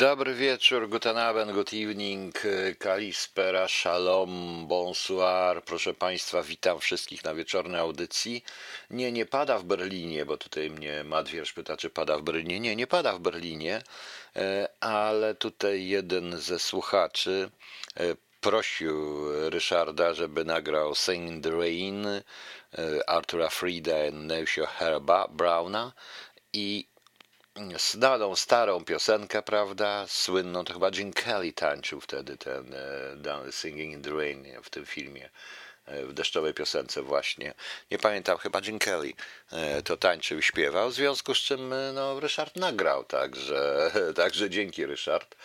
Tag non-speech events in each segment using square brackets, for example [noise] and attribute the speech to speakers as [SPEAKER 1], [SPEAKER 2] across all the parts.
[SPEAKER 1] Dobry wieczór, guten Abend, good evening, kalispera, shalom, bonsoir. Proszę Państwa, witam wszystkich na wieczornej audycji. Nie, nie pada w Berlinie, bo tutaj mnie Madwierz pyta, czy pada w Berlinie. Nie, nie pada w Berlinie, e, ale tutaj jeden ze słuchaczy e, prosił Ryszarda, żeby nagrał Sing in the Rain e, Artura Frida i Neusio Herba Brauna i znaną, starą piosenkę, prawda, słynną, to chyba Gene Kelly tańczył wtedy ten e, Singing in the Rain w tym filmie, e, w deszczowej piosence właśnie. Nie pamiętam, chyba Gene Kelly e, to tańczył i śpiewał, w związku z czym no, Ryszard nagrał, także, [laughs] także dzięki Ryszard.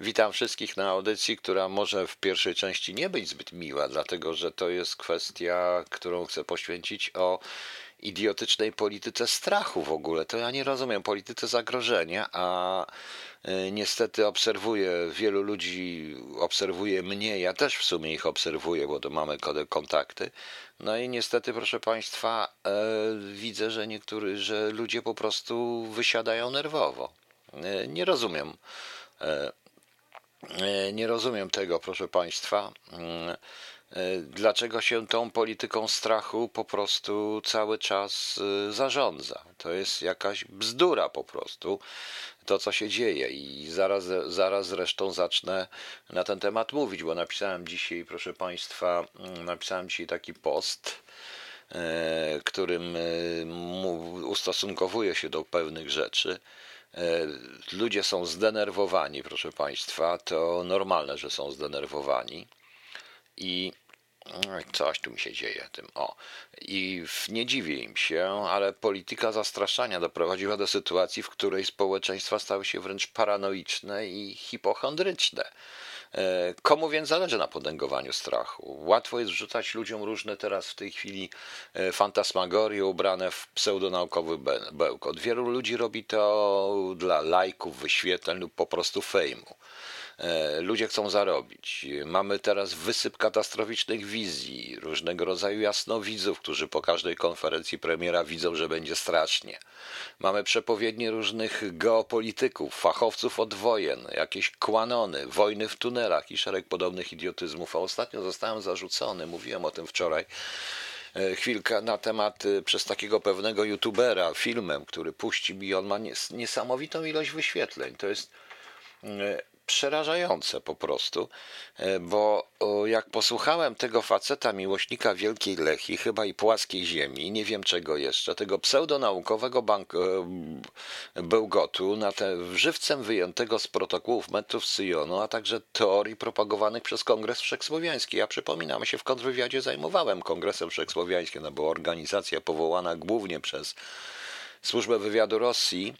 [SPEAKER 1] Witam wszystkich na audycji, która może w pierwszej części nie być zbyt miła, dlatego że to jest kwestia, którą chcę poświęcić o idiotycznej polityce strachu w ogóle. To ja nie rozumiem, polityce zagrożenia, a e, niestety obserwuję, wielu ludzi obserwuje mnie, ja też w sumie ich obserwuję, bo to mamy kontakty. No i niestety, proszę Państwa, e, widzę, że niektórzy, że ludzie po prostu wysiadają nerwowo. E, nie rozumiem. Nie rozumiem tego, proszę Państwa. E, dlaczego się tą polityką strachu po prostu cały czas e, zarządza. To jest jakaś bzdura po prostu, to co się dzieje i zaraz, zaraz zresztą zacznę na ten temat mówić, bo napisałem dzisiaj, proszę Państwa, mm, napisałem dzisiaj taki post, e, którym ustosunkowuję się do pewnych rzeczy. Ludzie są zdenerwowani, proszę Państwa, to normalne, że są zdenerwowani. I Coś tu mi się dzieje tym. O. I nie dziwię im się, ale polityka zastraszania doprowadziła do sytuacji, w której społeczeństwa stały się wręcz paranoiczne i hipochondryczne. E, komu więc zależy na potęgowaniu strachu? Łatwo jest wrzucać ludziom różne teraz w tej chwili e, fantasmagorie ubrane w pseudonaukowy bełkot. Wielu ludzi robi to dla lajków, wyświetleń lub po prostu fejmu. E, ludzie chcą zarobić. Mamy teraz wysyp katastroficznych wizji, różnego rodzaju jasnowidzów, którzy po każdej konferencji premiera widzą, że będzie strasznie. Mamy przepowiednie różnych geopolityków, fachowców od wojen, jakieś kłanony, wojny w tunelach i szereg podobnych idiotyzmów. A ostatnio zostałem zarzucony, mówiłem o tym wczoraj, e, chwilkę na temat e, przez takiego pewnego youtubera filmem, który puści mi, on ma niesamowitą ilość wyświetleń. To jest przerażające po prostu, e, bo jak posłuchałem tego faceta, miłośnika Wielkiej Lechii, chyba i płaskiej ziemi, nie wiem czego jeszcze, tego pseudonaukowego bank, e, bełgotu, na te żywcem wyjętego z protokołów metrów Syjonu, a także teorii propagowanych przez Kongres Wszechsłowiański. Ja przypominam się, w kontrwywiadzie zajmowałem Kongresem Wszechsłowiańskim, to była organizacja powołana głównie przez Służbę Wywiadu Rosji,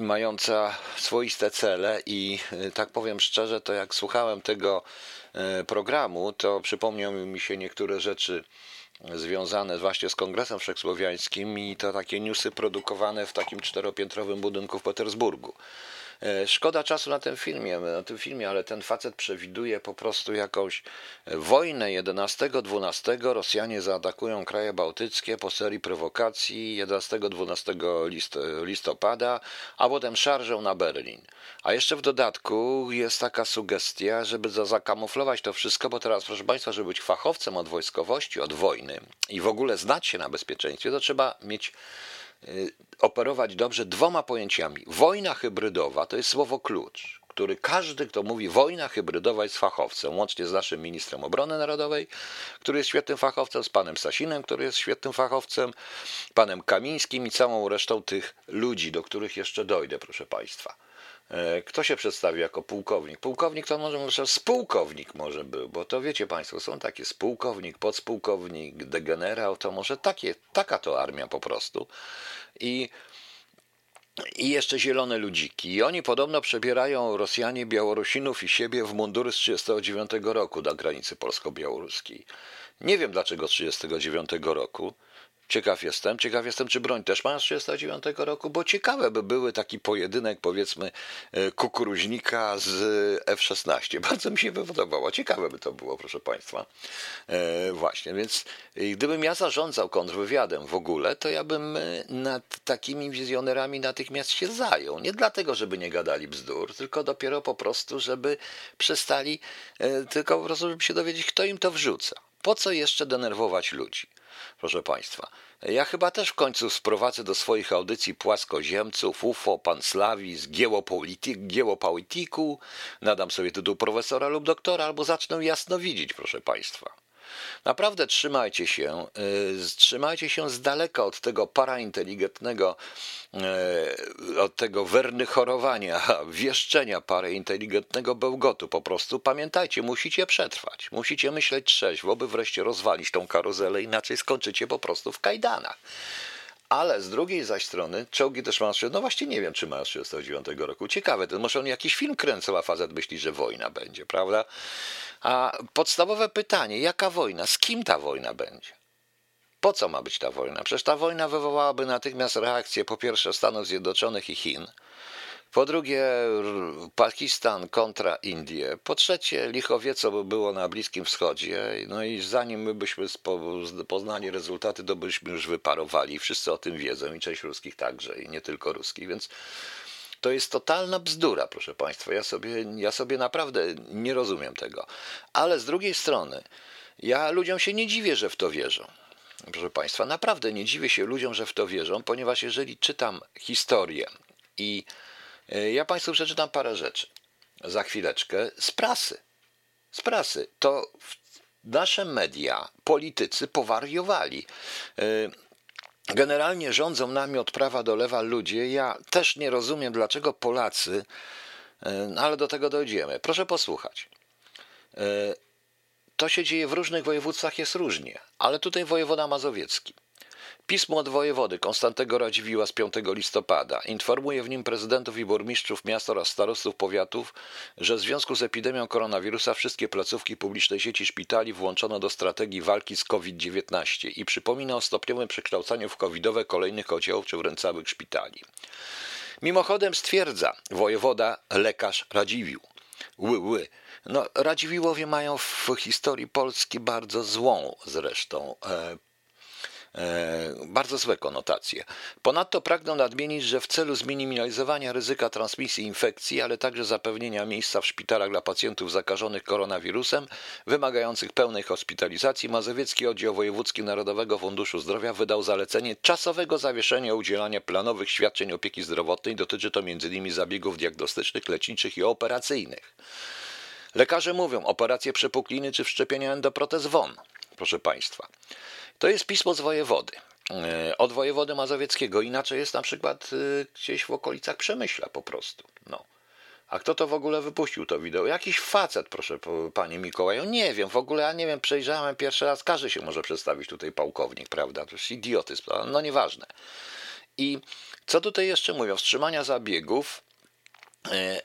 [SPEAKER 1] mająca swoiste cele i e, tak powiem szczerze, to jak słuchałem tego e, programu, to przypomniały mi się niektóre rzeczy związane właśnie z Kongresem Wszechsłowiańskim i to takie newsy produkowane w takim czteropiętrowym budynku w Petersburgu. E, szkoda czasu na tym filmie, na tym filmie, ale ten facet przewiduje po prostu jakąś wojnę 11-12. Rosjanie zaatakują kraje bałtyckie po serii prowokacji 11-12 listopada, a potem szarżą na Berlin. A jeszcze w dodatku jest taka sugestia, żeby zakamuflować to wszystko, bo teraz, proszę Państwa, żeby być fachowcem od wojskowości, od wojny i w ogóle znać się na bezpieczeństwie, to trzeba mieć operować dobrze dwoma pojęciami. Wojna hybrydowa to jest słowo klucz, który każdy, kto mówi wojna hybrydowa jest fachowcem, łącznie z naszym ministrem obrony narodowej, który jest świetnym fachowcem, z panem Sasinem, który jest świetnym fachowcem, panem Kamińskim i całą resztą tych ludzi, do których jeszcze dojdę, proszę państwa. E, kto się przedstawi jako pułkownik? Pułkownik to może, może spółkownik może był, bo to wiecie Państwo, są takie spółkownik, podspółkownik, degenerał, to może takie, taka to armia po prostu. I i jeszcze zielone ludziki. I oni podobno przebierają Rosjanie, Białorusinów i siebie w mundury z 1939 roku na granicy polsko-białoruskiej. Nie wiem dlaczego z 1939 roku. Ciekaw jestem. Ciekaw jestem, czy broń też ma z 39 roku, bo ciekawe by były taki pojedynek, powiedzmy, e, kukuruźnika z F-16. [laughs] Bardzo mi się by podobało. Ciekawe by to było, proszę Państwa. E, właśnie, więc gdybym ja zarządzał kontrwywiadem w ogóle, to ja bym e, nad takimi wizjonerami natychmiast się zajął. Nie dlatego, żeby nie gadali bzdur, tylko dopiero po prostu, żeby przestali, e, tylko po prostu, żeby się dowiedzieć, kto im to wrzuca. Po co jeszcze denerwować ludzi? Proszę Państwa, ja chyba też w końcu sprowadzę do swoich audycji płaskoziemców, UFO, panslawizm, geopolitiku, nadam sobie tytuł profesora lub doktora, albo zacznę jasno widzieć, proszę Państwa. Naprawdę trzymajcie się, y, trzymajcie się z daleka od tego parainteligentnego, y, od tego wernychorowania, [laughs] wieszczenia parainteligentnego bełgotu. Po prostu pamiętajcie, musicie przetrwać, musicie myśleć trzeźwo, by wreszcie rozwalić tą karuzelę, inaczej skończycie po prostu w kajdanach. Ale z drugiej zaś strony czołgi też mają no właśnie nie wiem, czy mają z 1939 roku. Ciekawe, to może on jakiś film kręcą, a facet myśli, że wojna będzie, prawda? A podstawowe pytanie, jaka wojna? Z kim ta wojna będzie? Po co ma być ta wojna? Przecież ta wojna wywołałaby natychmiast reakcję po pierwsze Stanów Zjednoczonych i Chin, po drugie Pakistan kontra Indie, po trzecie licho wie, co by było na Bliskim Wschodzie, no i zanim my byśmy poznali rezultaty, to byśmy już wyparowali. Wszyscy o tym wiedzą i część ruskich także i nie tylko ruskich, więc to jest totalna bzdura, proszę Państwa. Ja sobie, ja sobie naprawdę nie rozumiem tego. Ale z drugiej strony, ja ludziom się nie dziwię, że w to wierzą. Proszę Państwa, naprawdę nie dziwię się ludziom, że w to wierzą, ponieważ jeżeli czytam historię i ja Państwu przeczytam parę rzeczy za chwileczkę z prasy. Z prasy. To nasze media, politycy powariowali. E, generalnie rządzą nami od prawa do lewa ludzie. Ja też nie rozumiem, dlaczego Polacy, e, ale do tego dojdziemy. Proszę posłuchać. E, to się dzieje w różnych województwach, jest różnie, ale tutaj wojewoda mazowiecki. Pismo od wojewody Konstantego Radziwiła z 5 listopada informuje w nim prezydentów i burmistrzów miast oraz starostów powiatów, że w związku z epidemią koronawirusa wszystkie placówki publicznej sieci szpitali włączono do strategii walki z COVID-19 i przypomina o stopniowym przekształcaniu w covidowe kolejnych oddziałów czy wręcz całych szpitali. Mimochodem stwierdza wojewoda lekarz Radziwił. Ły, ły. No, Radziwiłowie mają w historii Polski bardzo złą zresztą e, bardzo złe konotacje. Ponadto pragnę nadmienić, że w celu zminimalizowania ryzyka transmisji infekcji, ale także zapewnienia miejsca w szpitalach dla pacjentów zakażonych koronawirusem, wymagających pełnej hospitalizacji, Mazowiecki Oddział Wojewódzki Narodowego Funduszu Zdrowia wydał zalecenie czasowego zawieszenia udzielania planowych świadczeń opieki zdrowotnej. Dotyczy to m.in. zabiegów diagnostycznych, leczniczych i operacyjnych. Lekarze mówią operacje przepukliny czy wszczepienia endoprotez WON. Proszę Państwa. To jest pismo z wojewody, e, od wojewody mazowieckiego. Inaczej jest na przykład e, gdzieś w okolicach Przemyśla po prostu. No. A kto to w ogóle wypuścił to wideo? Jakiś facet, proszę panie Mikołaju. Nie wiem, w ogóle ja nie wiem, przejrzałem pierwszy raz. Każdy się może przedstawić tutaj pałkownik, prawda? To jest idiotyzm, no nieważne. I co tutaj jeszcze mówią? Wstrzymania zabiegów e,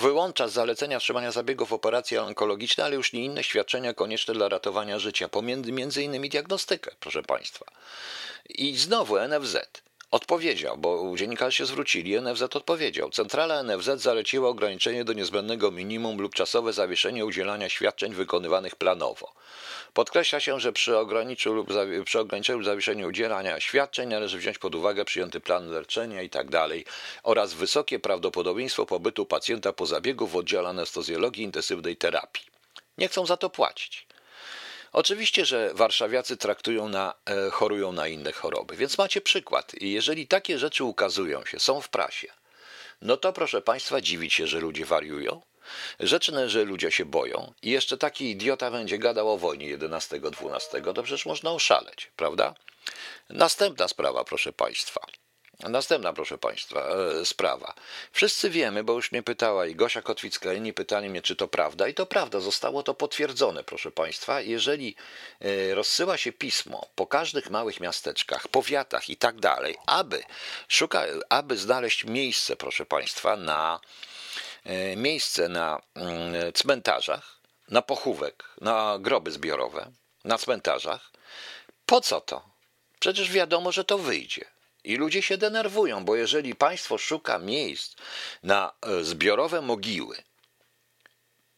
[SPEAKER 1] wyłącza z zalecenia wstrzymania zabiegów operacji onkologiczne, ale już nie inne świadczenia konieczne dla ratowania życia, pomiędzy między innymi diagnostykę, proszę Państwa. I znowu NFZ odpowiedział, bo dziennikarze się zwrócili, NFZ odpowiedział. Centrala NFZ zaleciła ograniczenie do niezbędnego minimum lub czasowe zawieszenie udzielania świadczeń wykonywanych planowo. Podkreśla się, że przy, ograniczeniu lub, przy ograniczeniu lub zawieszeniu udzielania świadczeń należy wziąć pod uwagę przyjęty plan leczenia itd. Tak oraz wysokie prawdopodobieństwo pobytu pacjenta po zabiegu w oddziale anestezjologii intensywnej terapii. Nie chcą za to płacić. Oczywiście, że warszawiacy traktują na, e, chorują na inne choroby, więc macie przykład. I jeżeli takie rzeczy ukazują się, są w prasie, no to proszę Państwa, dziwić się, że ludzie wariują, Rzeczne, że ludzie się boją i jeszcze taki idiota będzie gadał o wojnie 11-12, to przecież można oszaleć, prawda? Następna sprawa, proszę Państwa. Następna, proszę Państwa, e, sprawa. Wszyscy wiemy, bo już mnie pytała i Gosia Kotwicka, inni pytali mnie, czy to prawda. I to prawda, zostało to potwierdzone, proszę Państwa. Jeżeli e, rozsyła się pismo po każdych małych miasteczkach, powiatach i tak dalej, aby, szuka, aby znaleźć miejsce, proszę Państwa, na miejsce na mm, cmentarzach, na pochówek, na groby zbiorowe, na cmentarzach. Po co to? Przecież wiadomo, że to wyjdzie. I ludzie się denerwują, bo jeżeli państwo szuka miejsc na e, zbiorowe mogiły,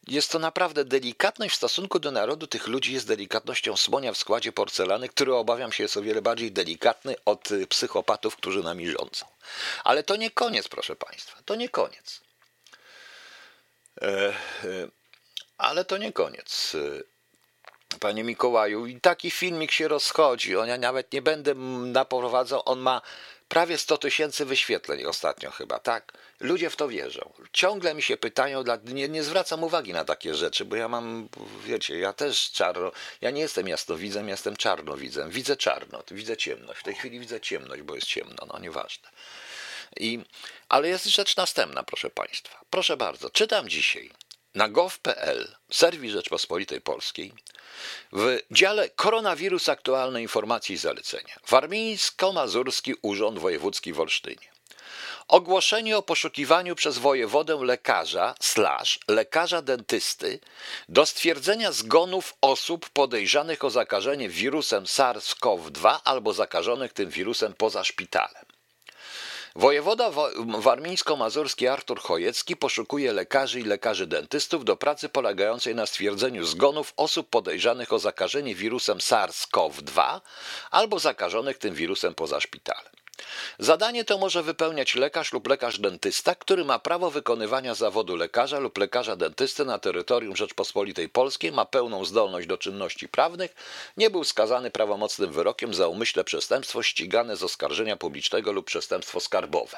[SPEAKER 1] jest to naprawdę delikatność w stosunku do narodu tych ludzi jest delikatnością słonia w składzie porcelany, który obawiam się jest o wiele bardziej delikatny od e, psychopatów, którzy nami rządzą. Ale to nie koniec, proszę państwa, to nie koniec. E, e, ale to nie koniec. Panie Mikołaju, i taki filmik się rozchodzi. On ja nawet nie będę naprowadzał. On ma prawie 100 tysięcy wyświetleń ostatnio chyba, tak? Ludzie w to wierzą. Ciągle mi się pytają, nie, nie zwracam uwagi na takie rzeczy, bo ja mam, wiecie, ja też czarno, ja nie jestem jasnowidzem, jestem czarnowidzem. Widzę czarno, widzę ciemność. W tej chwili widzę ciemność, bo jest ciemno, no nieważne. I, ale jest rzecz następna, proszę Państwa. Proszę bardzo, czytam dzisiaj na gov.pl, serwis Rzeczpospolitej Polskiej, w dziale Koronawirus aktualne informacje i zalecenia. Warmińsko-Mazurski Urząd Wojewódzki w Olsztynie. Ogłoszenie o poszukiwaniu przez wojewodę lekarza slash lekarza dentysty do stwierdzenia zgonów osób podejrzanych o zakażenie wirusem SARS-CoV-2 albo zakażonych tym wirusem poza szpitalem. Wojewoda warmińsko-mazurski Artur Chojecki poszukuje lekarzy i lekarzy dentystów do pracy polegającej na stwierdzeniu zgonów osób podejrzanych o zakażenie wirusem SARS-CoV-2 albo zakażonych tym wirusem poza szpitalem. Zadanie to może wypełniać lekarz lub lekarz dentysta, który ma prawo wykonywania zawodu lekarza lub lekarza dentysty na terytorium Rzeczpospolitej Polskiej, ma pełną zdolność do czynności prawnych, nie był skazany prawomocnym wyrokiem za umyślne przestępstwo ścigane z oskarżenia publicznego lub przestępstwo skarbowe.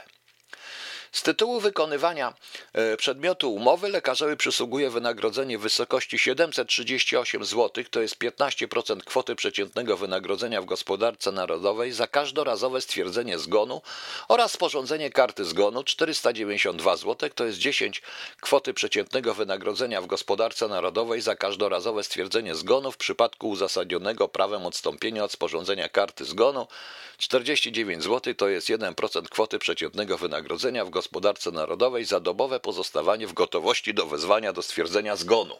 [SPEAKER 1] Z tytułu wykonywania e, przedmiotu umowy lekarzowi przysługuje wynagrodzenie w wysokości 738 zł, to jest 15% kwoty przeciętnego wynagrodzenia w gospodarce narodowej za każdorazowe stwierdzenie zgonu oraz sporządzenie karty zgonu 492 zł, to jest 10 kwoty przeciętnego wynagrodzenia w gospodarce narodowej za każdorazowe stwierdzenie zgonu w przypadku uzasadnionego prawem odstąpienia od sporządzenia karty zgonu. 49 zł, to jest 1% kwoty przeciętnego wynagrodzenia w gospodarce gospodarce narodowej za dobowe pozostawanie w gotowości do wezwania do stwierdzenia zgonu.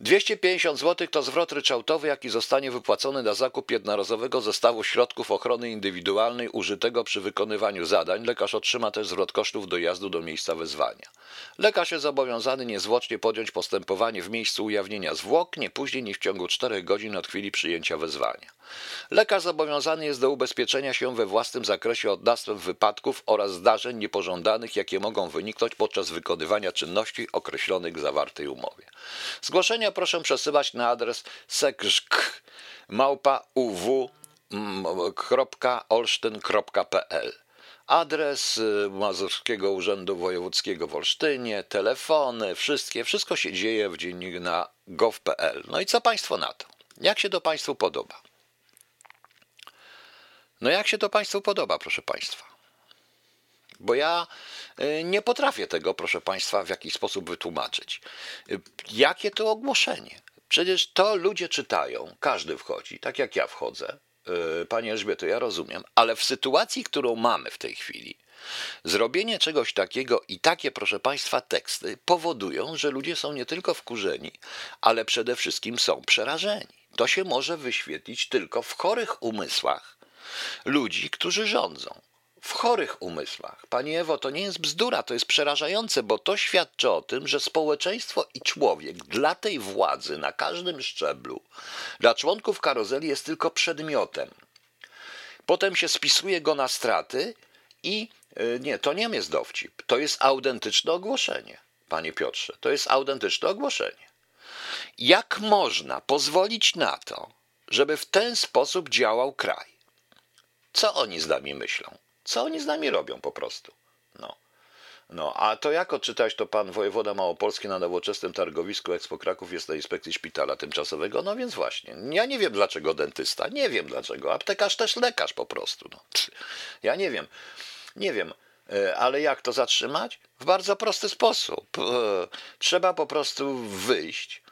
[SPEAKER 1] 250 zł to zwrot ryczałtowy, jaki zostanie wypłacony na zakup jednorazowego zestawu środków ochrony indywidualnej użytego przy wykonywaniu zadań. Lekarz otrzyma też zwrot kosztów dojazdu do miejsca wezwania. Lekarz jest zobowiązany niezwłocznie podjąć postępowanie w miejscu ujawnienia zwłok nie później niż w ciągu 4 godzin od chwili przyjęcia wezwania. Lekarz zobowiązany jest do ubezpieczenia się we własnym zakresie od następstw wypadków oraz zdarzeń niepożądanych, jakie mogą wyniknąć podczas wykonywania czynności określonych w zawartej umowie. Zgłoszenia proszę przesyłać na adres sekrzk Adres y, Mazurskiego Urzędu Wojewódzkiego w Olsztynie, telefony, wszystkie, wszystko się dzieje w dzienniku na gov.pl. No i co Państwo na to? Jak się to Państwu podoba? No jak się to Państwu podoba, proszę Państwa? Bo ja y, nie potrafię tego, proszę Państwa, w jakiś sposób wytłumaczyć. Y, jakie to ogłoszenie? Przecież to ludzie czytają, każdy wchodzi, tak jak ja wchodzę. Y, Panie Elżbieto, ja rozumiem, ale w sytuacji, którą mamy w tej chwili, zrobienie czegoś takiego i takie, proszę Państwa, teksty powodują, że ludzie są nie tylko wkurzeni, ale przede wszystkim są przerażeni. To się może wyświetlić tylko w chorych umysłach ludzi, którzy rządzą. W chorych umysłach. Pani Ewo, to nie jest bzdura, to jest przerażające, bo to świadczy o tym, że społeczeństwo i człowiek dla tej władzy na każdym szczeblu, dla członków karozeli jest tylko przedmiotem. Potem się spisuje go na straty i e, nie, to nie jest dowcip, to jest autentyczne ogłoszenie, panie Piotrze, to jest autentyczne ogłoszenie. Jak można pozwolić na to, żeby w ten sposób działał kraj? Co oni z nami myślą? Co oni z nami robią po prostu? No. No, a to jak odczytać to pan wojewoda małopolski na nowoczesnym targowisku Expo Kraków jest na inspekcji szpitala tymczasowego? No więc właśnie, ja nie wiem dlaczego dentysta, nie wiem dlaczego, aptekarz też lekarz po prostu. No. Ja nie wiem, nie wiem, e, ale jak to zatrzymać? W bardzo prosty sposób. E, trzeba po prostu wyjść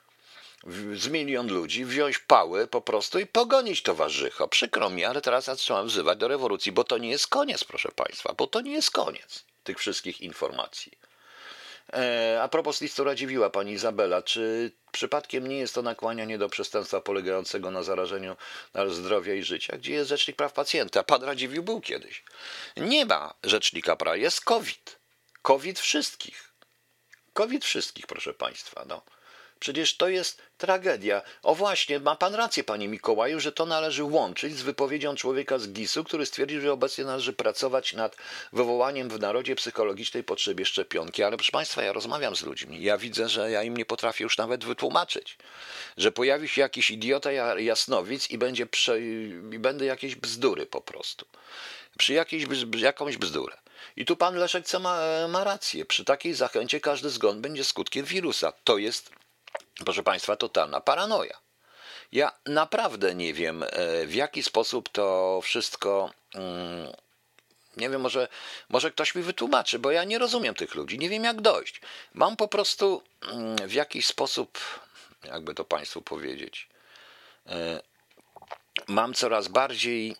[SPEAKER 1] z milion ludzi, wziąć pały po prostu i pogonić towarzycho. Przykro mi, ale teraz ja trzeba wzywać do rewolucji, bo to nie jest koniec, proszę Państwa, bo to nie jest koniec tych wszystkich informacji. E, a propos listu Radziwiła, pani Izabela, czy przypadkiem nie jest to nakłanianie do przestępstwa polegającego na zarażeniu zdrowia i życia? Gdzie jest Rzecznik Praw Pacjenta? Pan Radziwił był kiedyś. Nie ma Rzecznika Praw, jest COVID. COVID wszystkich. COVID wszystkich, proszę państwa. No. Przecież to jest tragedia. O właśnie, ma pan rację, panie Mikołaju, że to należy łączyć z wypowiedzią człowieka z GIS-u, który stwierdził, że obecnie należy pracować nad wywołaniem w narodzie psychologicznej potrzeby szczepionki. Ale proszę państwa, ja rozmawiam z ludźmi. Ja widzę, że ja im nie potrafię już nawet wytłumaczyć, że pojawi się jakiś idiota jasnowic i będzie prze... i będę jakieś bzdury po prostu. Przy jakiejś, jakąś bzdurę. I tu pan Leszek ma, ma rację. Przy takiej zachęcie każdy zgon będzie skutkiem wirusa. To jest proszę Państwa, totalna paranoja. Ja naprawdę nie wiem, e, w jaki sposób to wszystko. Mm, nie wiem, może, może ktoś mi wytłumaczy, bo ja nie rozumiem tych ludzi, nie wiem jak dojść. Mam po prostu mm, w jakiś sposób, jakby to Państwu powiedzieć, e, mam coraz bardziej.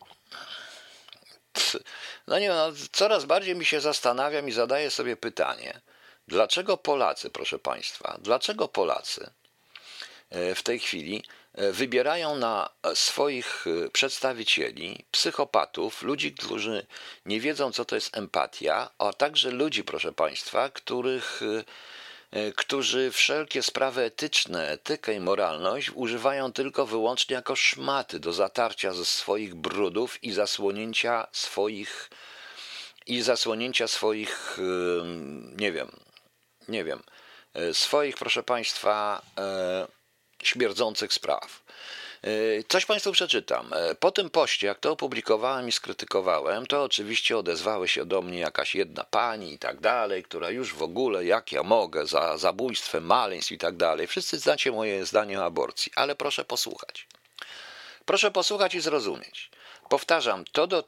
[SPEAKER 1] No nie no, coraz bardziej mi się zastanawiam i zadaję sobie pytanie, dlaczego Polacy, proszę Państwa, dlaczego Polacy E, w tej chwili e, wybierają na swoich e, przedstawicieli psychopatów, ludzi, którzy nie wiedzą, co to jest empatia, a także ludzi, proszę Państwa, których, którzy wszelkie sprawy etyczne, etykę i moralność używają tylko wyłącznie jako szmaty do zatarcia ze swoich brudów i zasłonięcia swoich i zasłonięcia swoich, nie wiem, nie wiem, swoich, proszę Państwa, śmierdzących spraw. E, coś Państwu przeczytam. E, po tym poście, jak to opublikowałem i skrytykowałem, to oczywiście odezwały się do mnie jakaś jedna pani i tak dalej, która już w ogóle, jak ja mogę, za zabójstwem, maleństw i tak dalej. Wszyscy znacie moje zdanie o aborcji, ale proszę posłuchać. Proszę posłuchać i zrozumieć. Powtarzam, to do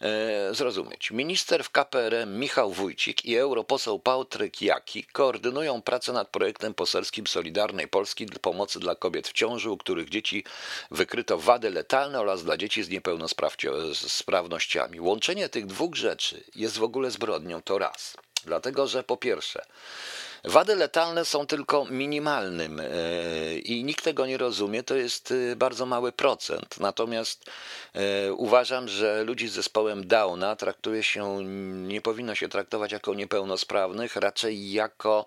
[SPEAKER 1] e, zrozumieć. Minister w KPRM Michał Wójcik i europoseł Patryk Jaki koordynują pracę nad projektem poselskim Solidarnej Polski pomocy dla kobiet w ciąży, u których dzieci wykryto wady letalne oraz dla dzieci z niepełnosprawnościami. Łączenie tych dwóch rzeczy jest w ogóle zbrodnią, to raz. Dlatego, że po pierwsze, Wady letalne są tylko minimalnym e, i nikt tego nie rozumie, to jest e, bardzo mały procent. Natomiast e, uważam, że ludzi z zespołem Downa traktuje się, nie powinno się traktować jako niepełnosprawnych, raczej jako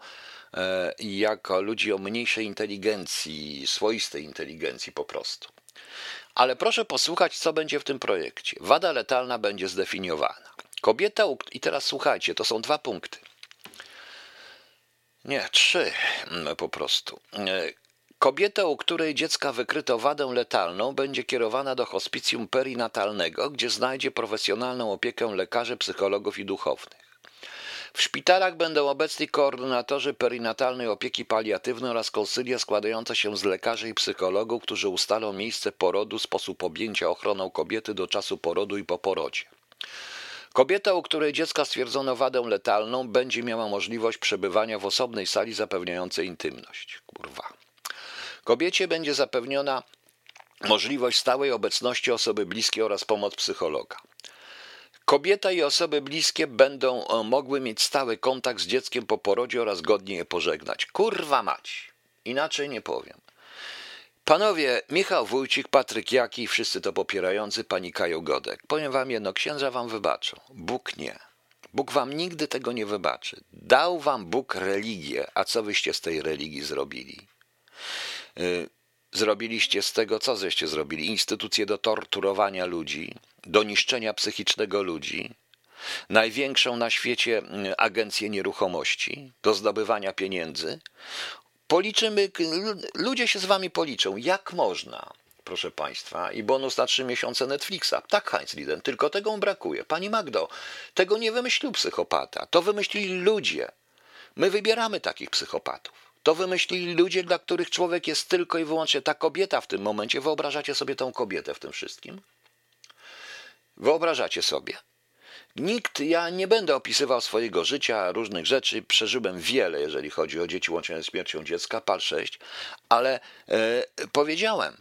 [SPEAKER 1] jako ludzi o mniejszej inteligencji, swoistej inteligencji po prostu. Ale proszę posłuchać, co będzie w tym projekcie. Wada letalna będzie zdefiniowana. Kobieta, i teraz słuchajcie, to są dwa punkty. Nie, trzy mm, po prostu. E, kobieta, u której dziecka wykryto wadę letalną, będzie kierowana do hospicjum perinatalnego, gdzie znajdzie profesjonalną opiekę lekarzy, psychologów i duchownych. W szpitalach będą obecni koordynatorzy perinatalnej opieki paliatywnej oraz konsylia składające się z lekarzy i psychologów, którzy ustalą miejsce porodu, sposób objęcia ochroną kobiety do czasu porodu i po porodzie. Kobieta, u której dziecka stwierdzono wadę letalną, będzie miała możliwość przebywania w osobnej sali zapewniającej intymność. Kurwa. Kobiecie będzie zapewniona możliwość stałej obecności osoby bliskiej oraz pomoc psychologa. Kobieta i osoby bliskie będą e, mogły mieć stały kontakt z dzieckiem po porodzie oraz godnie je pożegnać. Kurwa mać. Inaczej nie powiem. Panowie, Michał Wójcik, Patryk Jaki, wszyscy to popierający, pani Kajo Godek. Powiem wam jedno, księża wam wybaczą, Bóg nie. Bóg wam nigdy tego nie wybaczy. Dał wam Bóg religię, a co wyście z tej religii zrobili? Y, zrobiliście z tego, co żeście zrobili? Instytucję do torturowania ludzi, do niszczenia psychicznego ludzi, największą na świecie y, agencję nieruchomości do zdobywania pieniędzy, Policzymy, ludzie się z wami policzą. Jak można? Proszę Państwa, i bonus na trzy miesiące Netflixa. Tak, Heinz Liden, tylko tego brakuje. Pani Magdo, tego nie wymyślił psychopata, to wymyślili ludzie. My wybieramy takich psychopatów. To wymyślili ludzie, dla których człowiek jest tylko i wyłącznie ta kobieta w tym momencie. Wyobrażacie sobie tą kobietę w tym wszystkim? Wyobrażacie sobie? Nikt, ja nie będę opisywał swojego życia, różnych rzeczy, przeżyłem wiele, jeżeli chodzi o dzieci łączone z śmiercią dziecka, pal 6, ale e, powiedziałem,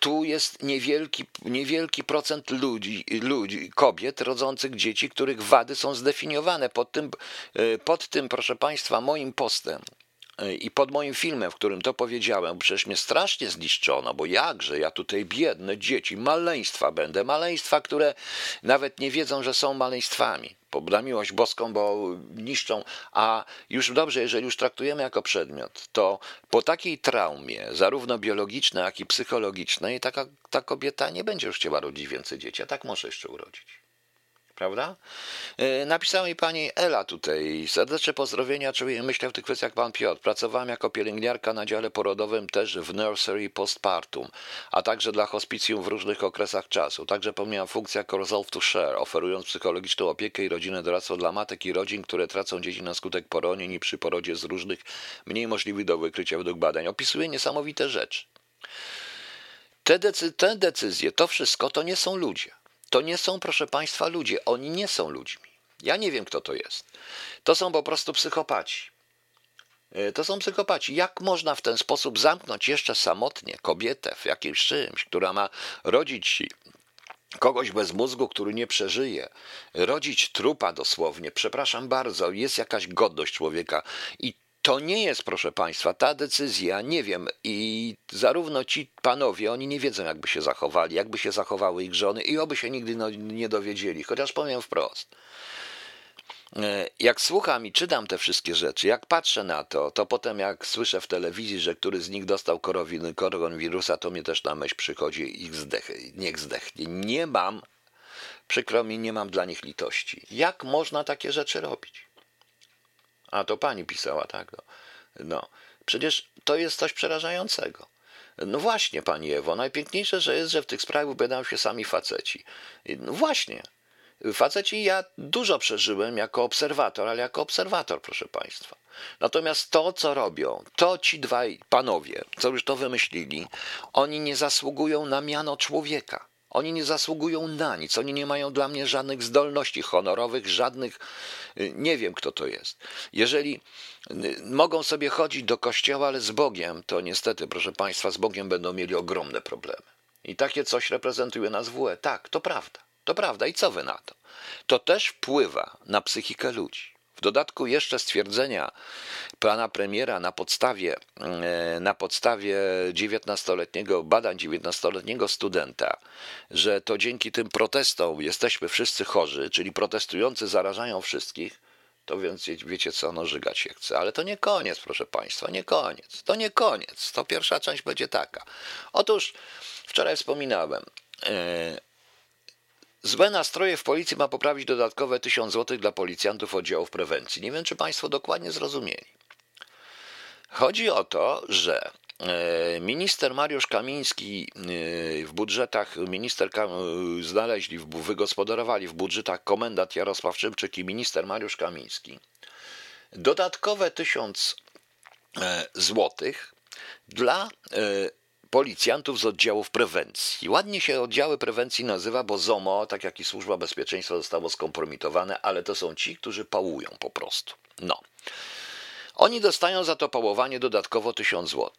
[SPEAKER 1] tu jest niewielki, niewielki procent ludzi, ludzi, kobiet rodzących dzieci, których wady są zdefiniowane. Pod tym, pod tym, proszę Państwa, moim postem i pod moim filmem, w którym to powiedziałem, przecież mnie strasznie zniszczono, bo jakże ja tutaj biedne dzieci, maleństwa będę, maleństwa, które nawet nie wiedzą, że są maleństwami. Na miłość boską, bo niszczą, a już dobrze, jeżeli już traktujemy jako przedmiot, to po takiej traumie, zarówno biologicznej, jak i psychologicznej, taka, ta kobieta nie będzie już chciała rodzić więcej dzieci, a tak może jeszcze urodzić prawda? E, napisała mi pani Ela tutaj, serdeczne pozdrowienia, czuję myślę w tych kwestiach pan Piotr. Pracowałam jako pielęgniarka na dziale porodowym też w nursery postpartum, a także dla hospicjum w różnych okresach czasu. Także pełniłam funkcję jako resolve to share, oferując psychologiczną opiekę i rodzinę doradztwo dla matek i rodzin, które tracą dzieci na skutek poronień i przy porodzie z różnych, mniej możliwych do wykrycia według badań. Opisuje niesamowite rzeczy. Te, decy te decyzje, to wszystko to nie są ludzie. To nie są, proszę Państwa, ludzie. Oni nie są ludźmi. Ja nie wiem, kto to jest. To są po prostu psychopaci. E, to są psychopaci. Jak można w ten sposób zamknąć jeszcze samotnie kobietę w jakimś czymś, która ma rodzić kogoś bez mózgu, który nie przeżyje, rodzić trupa dosłownie, przepraszam bardzo, jest jakaś godność człowieka i to nie jest, proszę Państwa, ta decyzja, nie wiem, i zarówno ci panowie, oni nie wiedzą, jakby się zachowali, jakby się zachowały ich żony i oby się nigdy no, nie dowiedzieli, chociaż powiem wprost. E, jak słucham i czytam te wszystkie rzeczy, jak patrzę na to, to potem jak słyszę w telewizji, że który z nich dostał koronawirusa, to mnie też na myśl przychodzi ich zdech, niech zdechnie. Nie mam, przykro mi, nie mam dla nich litości. Jak można takie rzeczy robić? A to pani pisała, tak? No. no. Przecież to jest coś przerażającego. No właśnie, pani Ewo, najpiękniejsze, że jest, że w tych sprawach wypowiadają się sami faceci. No właśnie. Faceci ja dużo przeżyłem jako obserwator, ale jako obserwator, proszę państwa. Natomiast to, co robią, to ci dwaj panowie, co już to wymyślili, oni nie zasługują na miano człowieka. Oni nie zasługują na nic, oni nie mają dla mnie żadnych zdolności honorowych, żadnych. Y, nie wiem, kto to jest. Jeżeli y, mogą sobie chodzić do kościoła, ale z Bogiem, to niestety, proszę Państwa, z Bogiem będą mieli ogromne problemy. I takie coś reprezentuje nas WE. Tak, to prawda. To prawda. I co wy na to? To też wpływa na psychikę ludzi. W dodatku jeszcze stwierdzenia pana premiera na podstawie, e, na podstawie 19-letniego, badań 19-letniego studenta, że to dzięki tym protestom jesteśmy wszyscy chorzy, czyli protestujący zarażają wszystkich, to więc wiecie co, no żygać się chce. Ale to nie koniec, proszę Państwa, nie koniec. To nie koniec. To pierwsza część będzie taka. Otóż wczoraj wspominałem, e, Złe nastroje w policji ma poprawić dodatkowe 1000 zł dla policjantów oddziałów prewencji. Nie wiem, czy Państwo dokładnie zrozumieli. Chodzi o to, że e, Minister Mariusz Kamiński e, w budżetach, minister znaleźli, wygospodarowali w budżetach komendant Jarosław Szymczyk i minister Mariusz Kamiński dodatkowe 1000 e, złotych dla policjantów z oddziałów prewencji. Ładnie się oddziały prewencji nazywa, bo ZOMO, tak jak i Służba Bezpieczeństwa, zostało skompromitowane, ale to są ci, którzy pałują po prostu. No. Oni dostają za to pałowanie dodatkowo 1000 zł.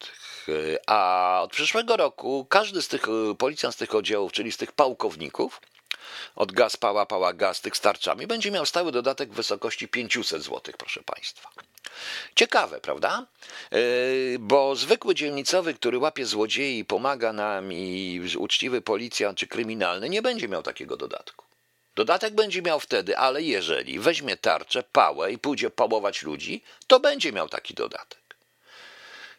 [SPEAKER 1] A od przyszłego roku każdy z tych policjant z tych oddziałów, czyli z tych pałkowników, od gaz, pała, pała, gaz, tych starczami, będzie miał stały dodatek w wysokości 500 zł, proszę Państwa. Ciekawe, prawda? E, bo zwykły dzielnicowy, który łapie złodziei i pomaga nam i uczciwy policjant czy kryminalny nie będzie miał takiego dodatku. Dodatek będzie miał wtedy, ale jeżeli weźmie tarczę, pałę i pójdzie pałować ludzi, to będzie miał taki dodatek.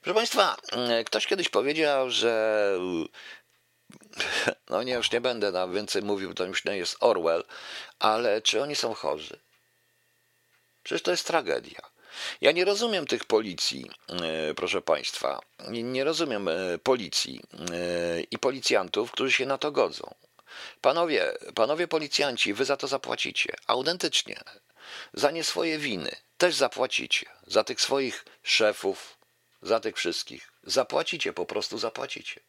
[SPEAKER 1] Proszę Państwa, e, ktoś kiedyś powiedział, że no nie, już nie będę nam więcej mówił, to już nie jest Orwell, ale czy oni są chorzy? Przecież to jest tragedia. Ja nie rozumiem tych policji, e, proszę Państwa. Nie rozumiem e, policji e, i policjantów, którzy się na to godzą. Panowie, panowie policjanci, wy za to zapłacicie. Autentycznie. Za nie swoje winy też zapłacicie. Za tych swoich szefów, za tych wszystkich. Zapłacicie, po prostu zapłacicie.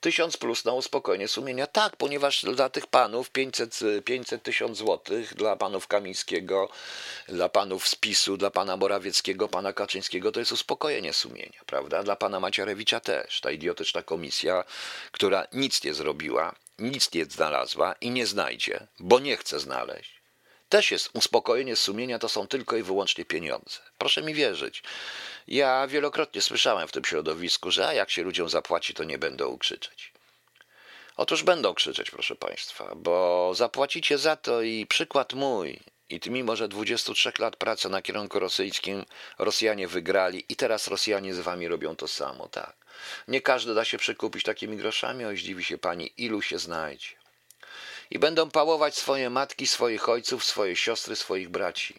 [SPEAKER 1] Tysiąc plus na uspokojenie sumienia. Tak, ponieważ dla tych panów 500, 500 tysiąc złotych, dla panów Kamińskiego, dla panów z PiSu, dla pana Morawieckiego, pana Kaczyńskiego, to jest uspokojenie sumienia, prawda? Dla pana Macierewicza też. Ta idiotyczna komisja, która nic nie zrobiła, nic nie znalazła i nie znajdzie, bo nie chce znaleźć. Też jest uspokojenie sumienia, to są tylko i wyłącznie pieniądze. Proszę mi wierzyć. Ja wielokrotnie słyszałem w tym środowisku, że a jak się ludziom zapłaci, to nie będą krzyczeć. Otóż będą krzyczeć, proszę Państwa, bo zapłacicie za to i przykład mój, i mimo, że 23 lat pracy na kierunku rosyjskim Rosjanie wygrali i teraz Rosjanie z wami robią to samo, tak. Nie każdy da się przekupić takimi groszami, o zdziwi się pani, ilu się znajdzie. I będą pałować swoje matki, swoich ojców, swoje siostry, swoich braci.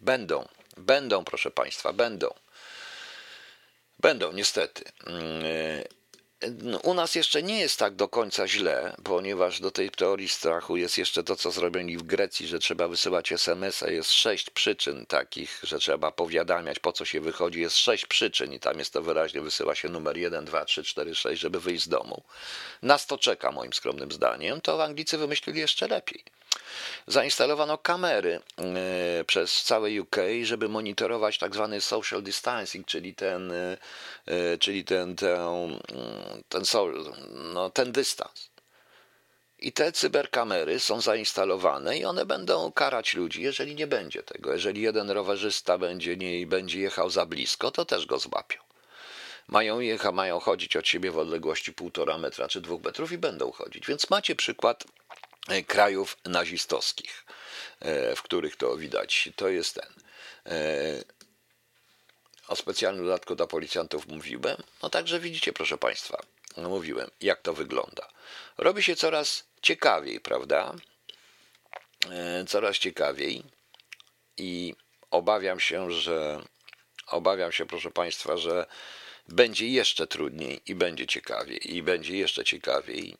[SPEAKER 1] Będą, będą, proszę Państwa, będą. Będą, niestety. No, u nas jeszcze nie jest tak do końca źle, ponieważ do tej teorii strachu jest jeszcze to, co zrobili w Grecji, że trzeba wysyłać SMS-a. Jest sześć przyczyn takich, że trzeba powiadamiać, po co się wychodzi. Jest sześć przyczyn i tam jest to wyraźnie, wysyła się numer 1, 2, 3, 4, 6, żeby wyjść z domu. Nas to czeka, moim skromnym zdaniem. To Anglicy wymyślili jeszcze lepiej zainstalowano kamery e, przez całe UK, żeby monitorować tak zwany social distancing, czyli ten, e, e, czyli ten, ten, ten, no, ten dystans. I te cyberkamery są zainstalowane i one będą karać ludzi, jeżeli nie będzie tego. Jeżeli jeden rowerzysta będzie, nie, będzie jechał za blisko, to też go złapią. Mają, jecha, mają chodzić od siebie w odległości półtora metra czy dwóch metrów i będą chodzić. Więc macie przykład krajów nazistowskich, e, w których to widać. To jest ten. E, o specjalnym dodatku dla policjantów mówiłem. No także widzicie, proszę Państwa, mówiłem, jak to wygląda. Robi się coraz ciekawiej, prawda? Coraz ciekawiej i obawiam się, że obawiam się, proszę Państwa, że będzie jeszcze trudniej i będzie ciekawiej, i będzie jeszcze ciekawiej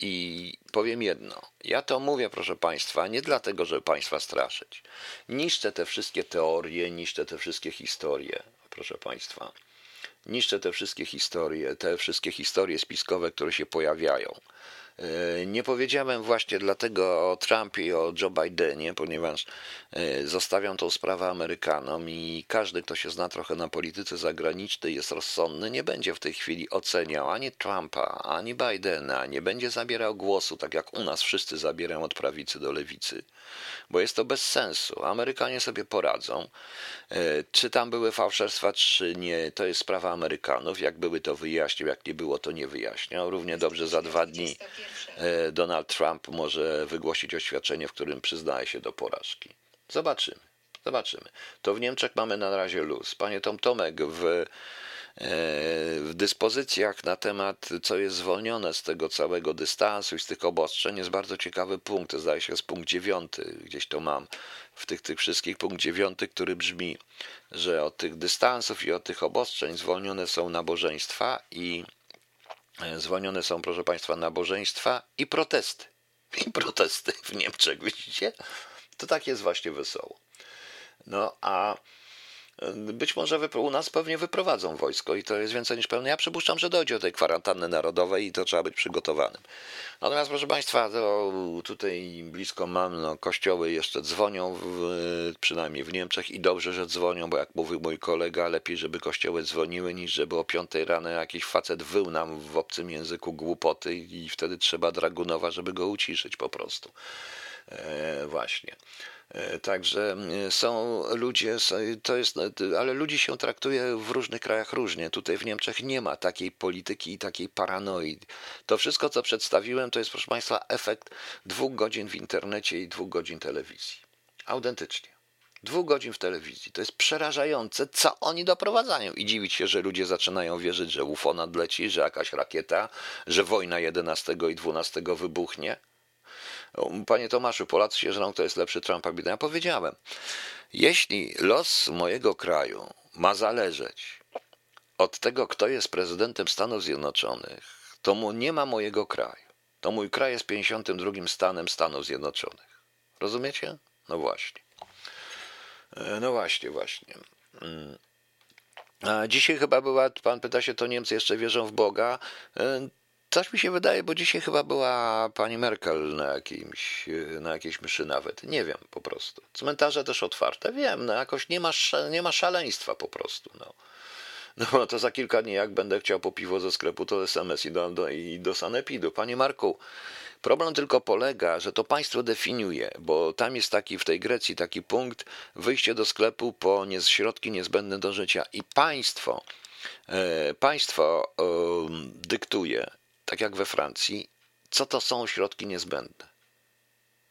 [SPEAKER 1] i powiem jedno. Ja to mówię, proszę Państwa, nie dlatego, żeby Państwa straszyć. Niszczę te wszystkie teorie, niszczę te wszystkie historie, proszę Państwa. Niszczę te wszystkie historie, te wszystkie historie spiskowe, które się pojawiają. Nie powiedziałem właśnie dlatego o Trumpie i o Joe Bidenie, ponieważ e, zostawiam tą sprawę Amerykanom i każdy, kto się zna trochę na polityce zagranicznej, jest rozsądny, nie będzie w tej chwili oceniał ani Trumpa, ani Bidena, nie będzie zabierał głosu, tak jak u nas wszyscy zabierają od prawicy do lewicy, bo jest to bez sensu. Amerykanie sobie poradzą. E, czy tam były fałszerstwa, czy nie, to jest sprawa Amerykanów. Jak były, to wyjaśnił, jak nie było, to nie wyjaśniał. Równie dobrze za dwa dni E, Donald Trump może wygłosić oświadczenie, w którym przyznaje się do porażki. Zobaczymy. Zobaczymy. To w Niemczech mamy na razie luz. Panie Tom Tomek, w, e, w dyspozycjach na temat, co jest zwolnione z tego całego dystansu i z tych obostrzeń, jest bardzo ciekawy punkt. Zdaje się, jest punkt dziewiąty, gdzieś to mam w tych, tych wszystkich, punkt dziewiąty, który brzmi, że od tych dystansów i od tych obostrzeń zwolnione są nabożeństwa i zwolnione są, proszę Państwa, nabożeństwa i protesty. [laughs] I protesty w Niemczech, widzicie? To tak jest właśnie wesoło. No a być może u nas pewnie wyprowadzą wojsko i to jest więcej niż pewne. Ja przypuszczam, że dojdzie do tej kwarantanny narodowej i to trzeba być przygotowanym. Natomiast, proszę Państwa, tutaj blisko mam, no, kościoły jeszcze dzwonią, w, przynajmniej w Niemczech i dobrze, że dzwonią, bo jak mówił mój kolega, lepiej, żeby kościoły dzwoniły, niż żeby o piątej rano jakiś facet wył nam w obcym języku głupoty i wtedy trzeba dragunowa, żeby go uciszyć po prostu. E, właśnie. E, także e, są ludzie, to jest, ale ludzi się traktuje w różnych krajach różnie. Tutaj w Niemczech nie ma takiej polityki i takiej paranoi. To wszystko, co przedstawiłem, to jest, proszę Państwa, efekt dwóch godzin w internecie i dwóch godzin telewizji. Autentycznie. Dwóch godzin w telewizji. To jest przerażające, co oni doprowadzają. I dziwić się, że ludzie zaczynają wierzyć, że UFO nadleci, że jakaś rakieta, że wojna 11 i 12 wybuchnie. Panie Tomaszu, Polacy się żrą, kto jest lepszy Trumpa Bidena. Ja powiedziałem, jeśli los mojego kraju ma zależeć od tego, kto jest prezydentem Stanów Zjednoczonych, to mu nie ma mojego kraju. To mój kraj jest 52 stanem Stanów Zjednoczonych. Rozumiecie? No właśnie. E, no właśnie, właśnie. Mm. A dzisiaj chyba była, pan pyta się, to Niemcy jeszcze wierzą w Boga. Coś mi się wydaje, bo dzisiaj chyba była pani Merkel na, jakimś, na jakiejś mszy nawet. Nie wiem po prostu. Cmentarze też otwarte. Wiem, no jakoś nie ma, nie ma szaleństwa po prostu. No. No to za kilka dni, jak będę chciał po piwo ze sklepu, to SMS i do, do, i do sanepidu. Panie Marku, problem tylko polega, że to państwo definiuje, bo tam jest taki w tej Grecji taki punkt wyjście do sklepu po nie, środki niezbędne do życia i państwo, e, państwo dyktuje, tak jak we Francji, co to są środki niezbędne.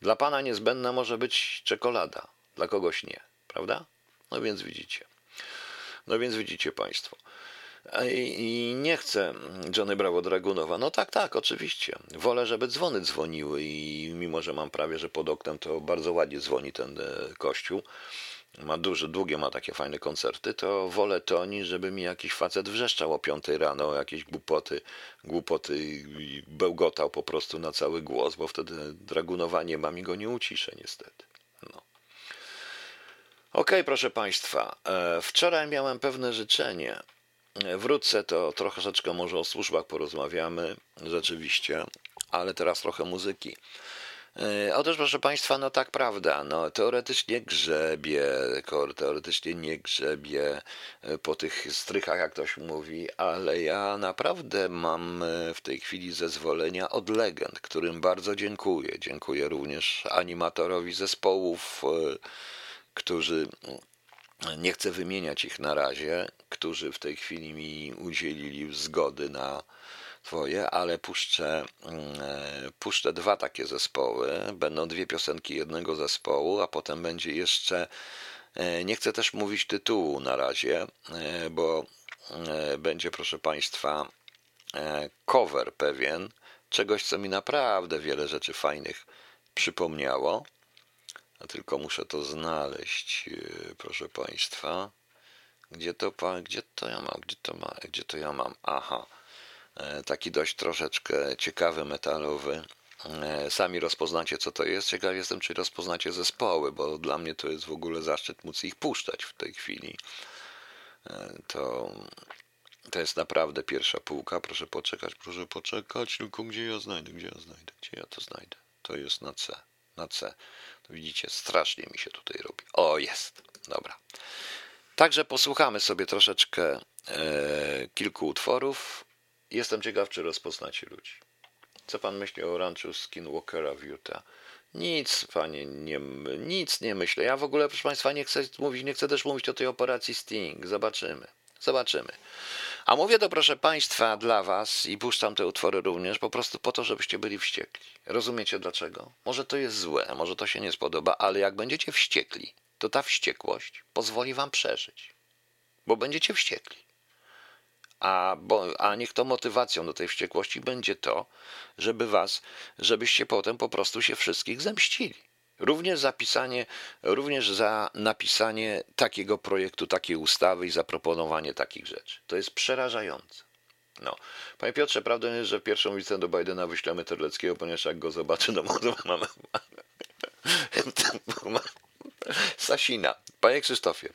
[SPEAKER 1] Dla pana niezbędna może być czekolada, dla kogoś nie, prawda? No więc widzicie. No więc widzicie Państwo. I nie chcę Johnny Bravo Dragunowa. No tak, tak, oczywiście. Wolę, żeby dzwony dzwoniły i mimo, że mam prawie, że pod oknem, to bardzo ładnie dzwoni ten e, kościół. Ma duże, długie ma takie fajne koncerty, to wolę to niż żeby mi jakiś facet wrzeszczał o piątej rano, jakieś głupoty, głupoty i bełgotał po prostu na cały głos, bo wtedy Dragunowa nie mam i go nie uciszę niestety. No. OK, proszę Państwa, e, wczoraj miałem pewne życzenie. Wrócę, to troszeczkę może o służbach porozmawiamy, rzeczywiście, ale teraz trochę muzyki. E, otóż, proszę Państwa, no tak prawda, no teoretycznie grzebie, teoretycznie nie grzebie po tych strychach, jak ktoś mówi, ale ja naprawdę mam w tej chwili zezwolenia od legend, którym bardzo dziękuję. Dziękuję również animatorowi zespołów którzy nie chcę wymieniać ich na razie, którzy w tej chwili mi udzielili zgody na twoje, ale puszczę, mm, puszczę dwa takie zespoły. Będą dwie piosenki jednego zespołu, a potem będzie jeszcze. E, nie chcę też mówić tytułu na razie, e, bo e, będzie, proszę Państwa, cover pewien czegoś, co mi naprawdę wiele rzeczy fajnych przypomniało. A tylko muszę to znaleźć, e, proszę Państwa. Gdzie to, gdzie to ja mam? Gdzie to, ma, gdzie to ja mam? Aha. E, taki dość troszeczkę ciekawy, metalowy. E, sami rozpoznacie, co to jest. Ciekaw jestem, czy rozpoznacie zespoły, bo dla mnie to jest w ogóle zaszczyt móc ich puszczać w tej chwili. To, to jest naprawdę pierwsza półka. Proszę poczekać, proszę poczekać. Tylko gdzie ja znajdę? Gdzie ja znajdę? Gdzie ja to znajdę? To jest na C. Na C. Widzicie, strasznie mi się tutaj robi. O, jest. Dobra. Także posłuchamy sobie troszeczkę e, kilku utworów. Jestem ciekaw, czy rozpoznacie ludzi. Co pan myśli o ranczu Skinwalkera w Utah? Nic, panie, nie, nic nie myślę. Ja w ogóle, proszę państwa, nie chcę mówić, nie chcę też mówić o tej operacji Sting. Zobaczymy. Zobaczymy. A mówię to, proszę Państwa, dla Was i puszczam te utwory również po prostu po to, żebyście byli wściekli. Rozumiecie dlaczego? Może to jest złe, może to się nie spodoba, ale jak będziecie wściekli, to ta wściekłość pozwoli Wam przeżyć. Bo będziecie wściekli. A, bo, a niech to motywacją do tej wściekłości będzie to, żeby Was, żebyście potem po prostu się wszystkich zemścili. Również zapisanie, również za napisanie takiego projektu, takiej ustawy i zaproponowanie takich rzeczy. To jest przerażające. No. Panie Piotrze, prawdą jest, że pierwszą wizytę do Bidena wyślemy Terleckiego, ponieważ jak go zobaczy, to może [laughs] mamy... Sasina. Panie Krzysztofie,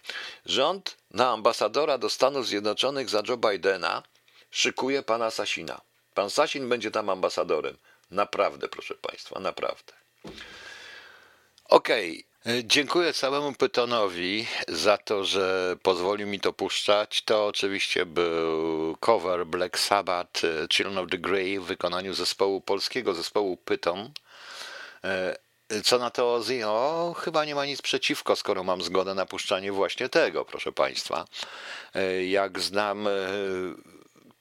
[SPEAKER 1] rząd na ambasadora do Stanów Zjednoczonych za Joe Bidena szykuje pana Sasina. Pan Sasin będzie tam ambasadorem. Naprawdę, proszę państwa, naprawdę. Okej. Okay. Dziękuję całemu Pytonowi za to, że pozwolił mi to puszczać. To oczywiście był cover Black Sabbath e, Children of the Grey w wykonaniu zespołu polskiego, zespołu Pyton. E, co na to Ozzy? O, chyba nie ma nic przeciwko, skoro mam zgodę na puszczanie właśnie tego, proszę Państwa. E, jak znam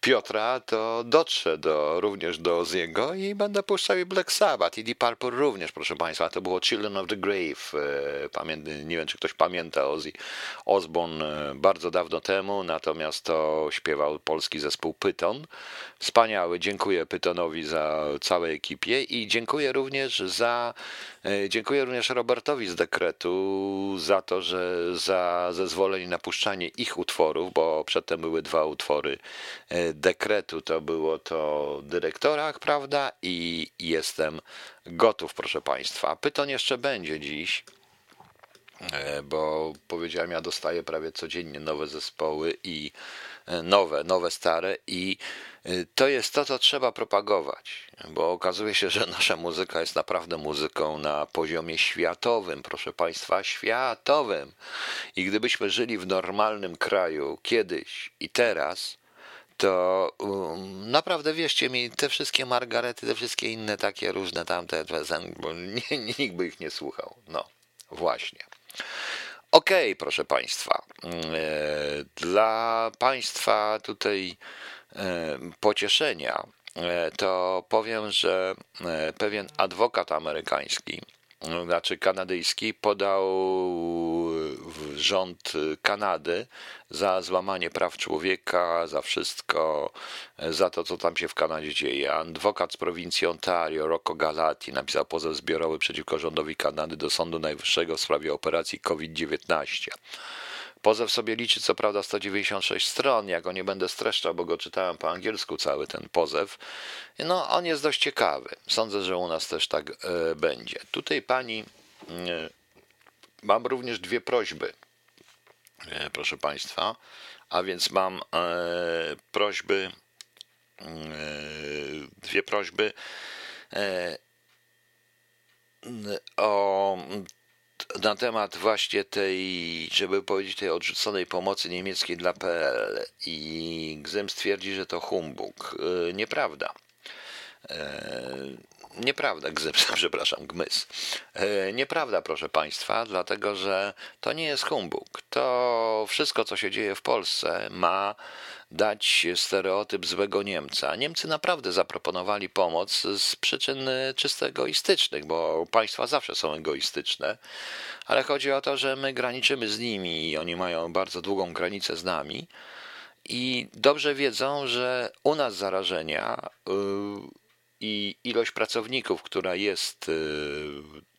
[SPEAKER 1] Piotra, to dotrze do, również do Ziego i będę puszczał i Black Sabbath i Deep Purple również, proszę Państwa. To było Children of the Grave. E, nie wiem, czy ktoś pamięta Ozzy Osbourne e, bardzo dawno temu, natomiast to śpiewał polski zespół Pyton. Wspaniały. Dziękuję Pytonowi za całej ekipie i dziękuję również za E, dziękuję również Robertowi z dekretu za to, że za zezwolenie na puszczanie ich utworów, bo przedtem były dwa utwory dekretu. To było to dyrektorach, prawda? I jestem gotów, proszę Państwa. Pyton jeszcze będzie dziś. e, bo powiedziałem, ja dostaję prawie codziennie nowe zespoły i e, nowe, nowe, stare i to jest to, co trzeba propagować, bo okazuje się, że nasza muzyka jest naprawdę muzyką na poziomie światowym, proszę Państwa, światowym. I gdybyśmy żyli w normalnym kraju kiedyś i teraz, to um, naprawdę wierzcie mi, te wszystkie Margarety, te wszystkie inne takie różne tamte, bo [laughs] nie, nikt by ich nie słuchał. No, właśnie. Okej, okay, proszę Państwa. E, dla Państwa tutaj e, pocieszenia e, to powiem, że pewien adwokat amerykański znaczy kanadyjski, podał rząd Kanady za złamanie praw człowieka, za wszystko, za to, co tam się w Kanadzie dzieje. Adwokat z prowincji Ontario, Rocco Galati, napisał pozew zbiorowy przeciwko rządowi Kanady do Sądu Najwyższego w sprawie operacji COVID-19. Pozew sobie liczy co prawda 196 stron, ja go nie będę streszczał, bo go czytałem po angielsku cały ten pozew. No, on jest dość ciekawy. Sądzę, że u nas też tak e, będzie. Tutaj pani, e, mam również dwie prośby, e, proszę państwa, a więc mam e, prośby, e, dwie prośby e, o na temat właśnie tej, żeby powiedzieć, tej odrzuconej pomocy niemieckiej dla PL i Gzem stwierdzi, że to humbug. E, nieprawda. E, nieprawda, Gzem, [laughs] przepraszam, Gmys. E, nieprawda, proszę Państwa, dlatego że to nie jest humbug. To wszystko, co się dzieje w Polsce, ma dać stereotyp złego Niemca. Niemcy naprawdę zaproponowali pomoc z przyczyn czysto egoistycznych, bo państwa zawsze są egoistyczne, ale chodzi o to, że my graniczymy z nimi i oni mają bardzo długą granicę z nami i dobrze wiedzą, że u nas zarażenia yy, i ilość pracowników, która jest yy,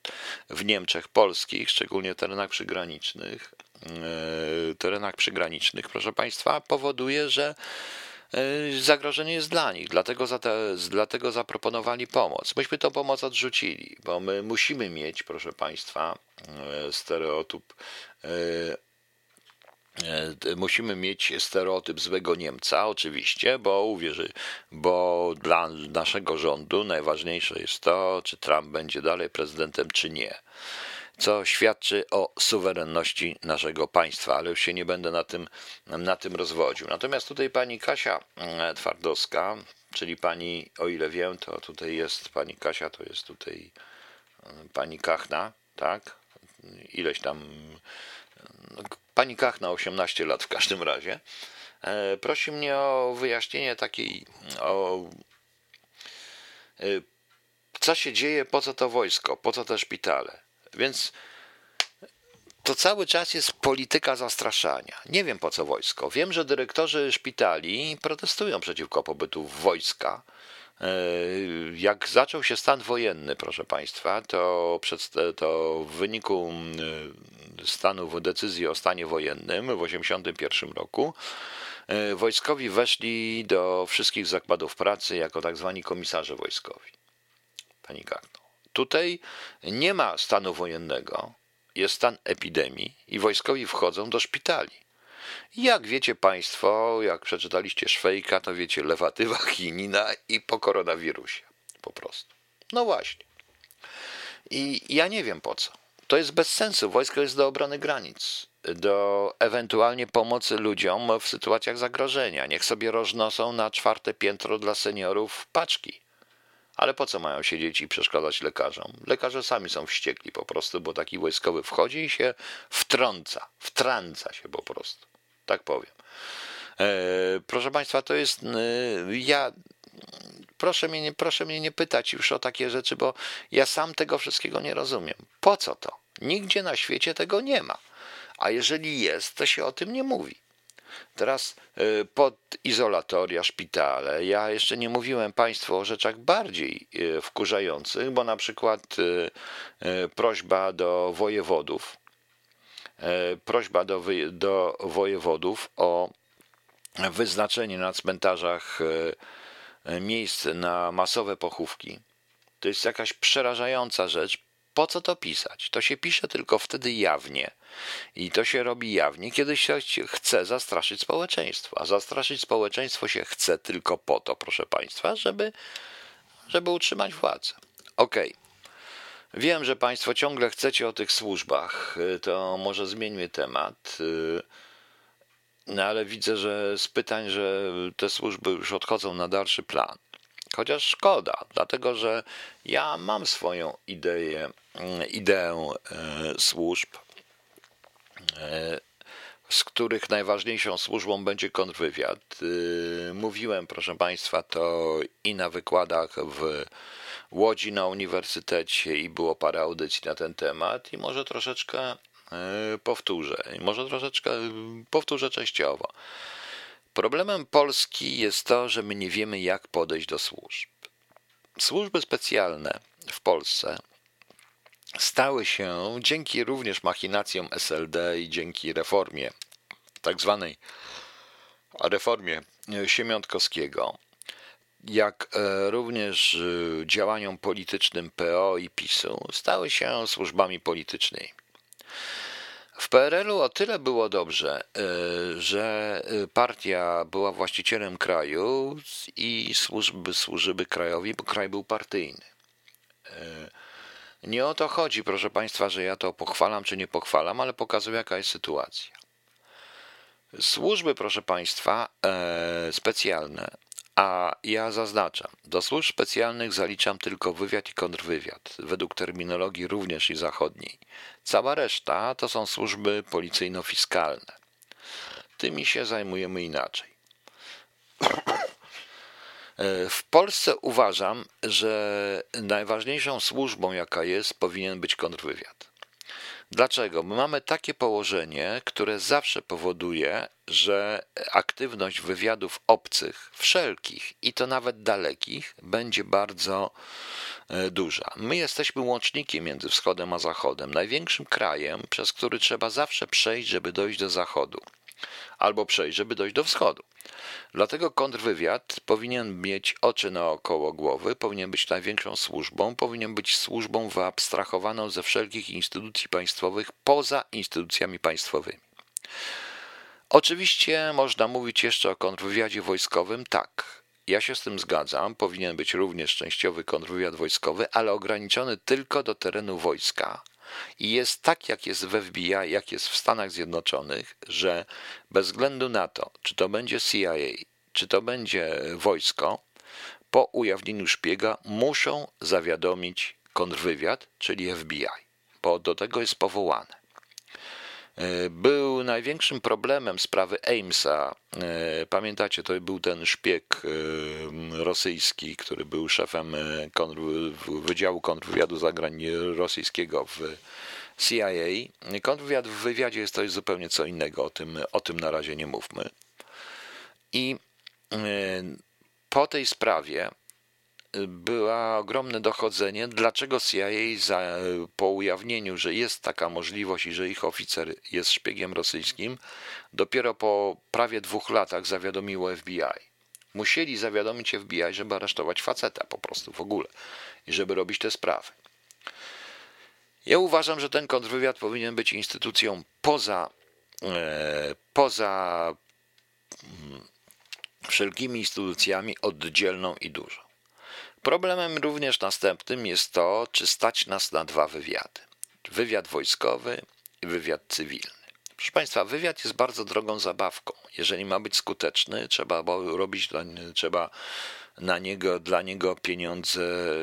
[SPEAKER 1] w Niemczech polskich, szczególnie terenach przygranicznych, E, terenach przygranicznych, proszę Państwa, powoduje, że e, zagrożenie jest dla nich, dlatego, za te, dlatego zaproponowali pomoc. Myśmy tą pomoc odrzucili, bo my musimy mieć, proszę Państwa, e, stereotyp musimy mieć stereotyp złego Niemca, oczywiście, bo uwierzy, bo dla naszego rządu najważniejsze jest to, czy Trump będzie dalej prezydentem, czy nie co świadczy o suwerenności naszego państwa, ale już się nie będę na tym, na tym rozwodził. Natomiast tutaj pani Kasia mm, Twardowska, czyli pani, o ile wiem, to tutaj jest pani Kasia, to jest tutaj mm, pani Kachna, tak? Ileś tam. Pani Kachna, 18 lat w każdym razie. E, prosi mnie o wyjaśnienie takiej, o e, co się dzieje, po co to wojsko, po co te szpitale. Więc to cały czas jest polityka zastraszania. Nie wiem po co wojsko. Wiem, że dyrektorzy szpitali protestują przeciwko pobytu wojska. E, jak zaczął się stan wojenny, proszę Państwa, to, przed, to w wyniku e, stanu decyzji o stanie wojennym w 1981 roku e, wojskowi weszli do wszystkich zakładów pracy jako tak zwani komisarze wojskowi. Pani Gagno. Tutaj nie ma stanu wojennego, jest stan epidemii i wojskowi wchodzą do szpitali. Jak wiecie Państwo, jak przeczytaliście Szwejka, to wiecie lewatywa, [laughs] chinina i po koronawirusie. Po prostu. No właśnie. I ja nie wiem po co. To jest bez sensu. Wojsko jest do obrony granic, do ewentualnie pomocy ludziom w sytuacjach zagrożenia. Niech sobie roznoszą na czwarte piętro dla seniorów paczki. Ale po co mają siedzieć i przeszkadzać lekarzom? Lekarze sami są wściekli po prostu, bo taki wojskowy wchodzi i się wtrąca, wtrąca się po prostu. Tak powiem. E, proszę Państwa, to jest. E, ja. Proszę mnie, nie, proszę mnie nie pytać już o takie rzeczy, bo ja sam tego wszystkiego nie rozumiem. Po co to? Nigdzie na świecie tego nie ma. A jeżeli jest, to się o tym nie mówi. Teraz y, pod izolatoria, szpitale. Ja jeszcze nie mówiłem Państwu o rzeczach bardziej wkurzających, bo na przykład prośba do wojewodów, prośba do, do wojewodów o wyznaczenie na cmentarzach miejsc na masowe pochówki. To jest jakaś przerażająca rzecz, Po co to pisać? To się pisze tylko wtedy jawnie. I to się robi jawnie, kiedy się chce zastraszyć społeczeństwo. A zastraszyć społeczeństwo się chce tylko po to, proszę Państwa, żeby, żeby utrzymać władzę. Okej. Okay. Wiem, że Państwo ciągle chcecie o tych służbach, to może zmieńmy temat. No ale widzę, że z pytań, że te służby już odchodzą na dalszy plan. Chociaż szkoda, dlatego że ja mam swoją ideę, ideę e, służb, z których najważniejszą służbą będzie kontrwywiad. Mówiłem, proszę Państwa, to i na wykładach w Łodzi na uniwersytecie i było parę audycji na ten temat i może troszeczkę powtórzę, może troszeczkę powtórzę częściowo. Problemem Polski jest to, że my nie wiemy, jak podejść do służb. Służby specjalne w Polsce stały się dzięki również machinacjom SLD i dzięki reformie, tak zwanej reformie Siemiątkowskiego, jak e, również e, działaniom politycznym PO i PiSu, stały się służbami politycznymi. W PRL-u o tyle było dobrze, e, że partia była właścicielem kraju i służby służyły krajowi, bo kraj był partyjny. Nie o to chodzi, proszę Państwa, że ja to pochwalam czy nie pochwalam, ale pokazuję, jaka jest sytuacja. Służby, proszę Państwa, specjalne a ja zaznaczam, do służb specjalnych zaliczam tylko wywiad i kontrwywiad, według terminologii również i zachodniej. Cała reszta to są służby policyjno-fiskalne. Tymi się zajmujemy inaczej. [clears throat] W Polsce uważam, że najważniejszą służbą, jaka jest, powinien być kontrwywiad. Dlaczego? My mamy takie położenie, które zawsze powoduje, że aktywność wywiadów obcych, wszelkich i to nawet dalekich, będzie bardzo e, duża. My jesteśmy łącznikiem między wschodem a zachodem, największym krajem, przez który trzeba zawsze przejść, żeby dojść do zachodu, albo przejść, żeby dojść do wschodu. Dlatego kontrwywiad powinien mieć oczy naokoło głowy, powinien być największą służbą, powinien być służbą wyabstrahowaną ze wszelkich instytucji państwowych poza instytucjami państwowymi. Oczywiście można mówić jeszcze o kontrwywiadzie wojskowym, tak. Ja się z tym zgadzam, powinien być również częściowy kontrwywiad wojskowy, ale ograniczony tylko do terenu wojska. I jest tak, jak jest w FBI, jak jest w Stanach Zjednoczonych, że bez względu na to, czy to będzie CIA, czy to będzie wojsko, po ujawnieniu szpiega muszą zawiadomić kontrwywiad, czyli FBI, bo do tego jest powołane. E, był największym problemem sprawy Amesa. E, pamiętacie, to był ten szpieg e, rosyjski, który był szefem Wydziału Kontrwywiadu Rosyjskiego w CIA. Kontrwywiad w wywiadzie jest to zupełnie co innego, o tym, o tym na razie nie mówmy. I po tej sprawie była ogromne dochodzenie, dlaczego CIA za, po ujawnieniu, że jest taka możliwość i że ich oficer jest szpiegiem rosyjskim, dopiero po prawie dwóch latach zawiadomiło FBI. Musieli zawiadomić FBI, żeby aresztować faceta po prostu w ogóle i żeby robić te sprawy. Ja uważam, że ten kontrwywiad powinien być instytucją poza, e, poza mm, wszelkimi instytucjami oddzielną i dużą. Problemem również następnym jest to, czy stać nas na dwa wywiady: wywiad wojskowy i wywiad cywilny. Proszę Państwa, wywiad jest bardzo drogą zabawką. Jeżeli ma być skuteczny, trzeba robić, trzeba na niego, dla niego pieniądze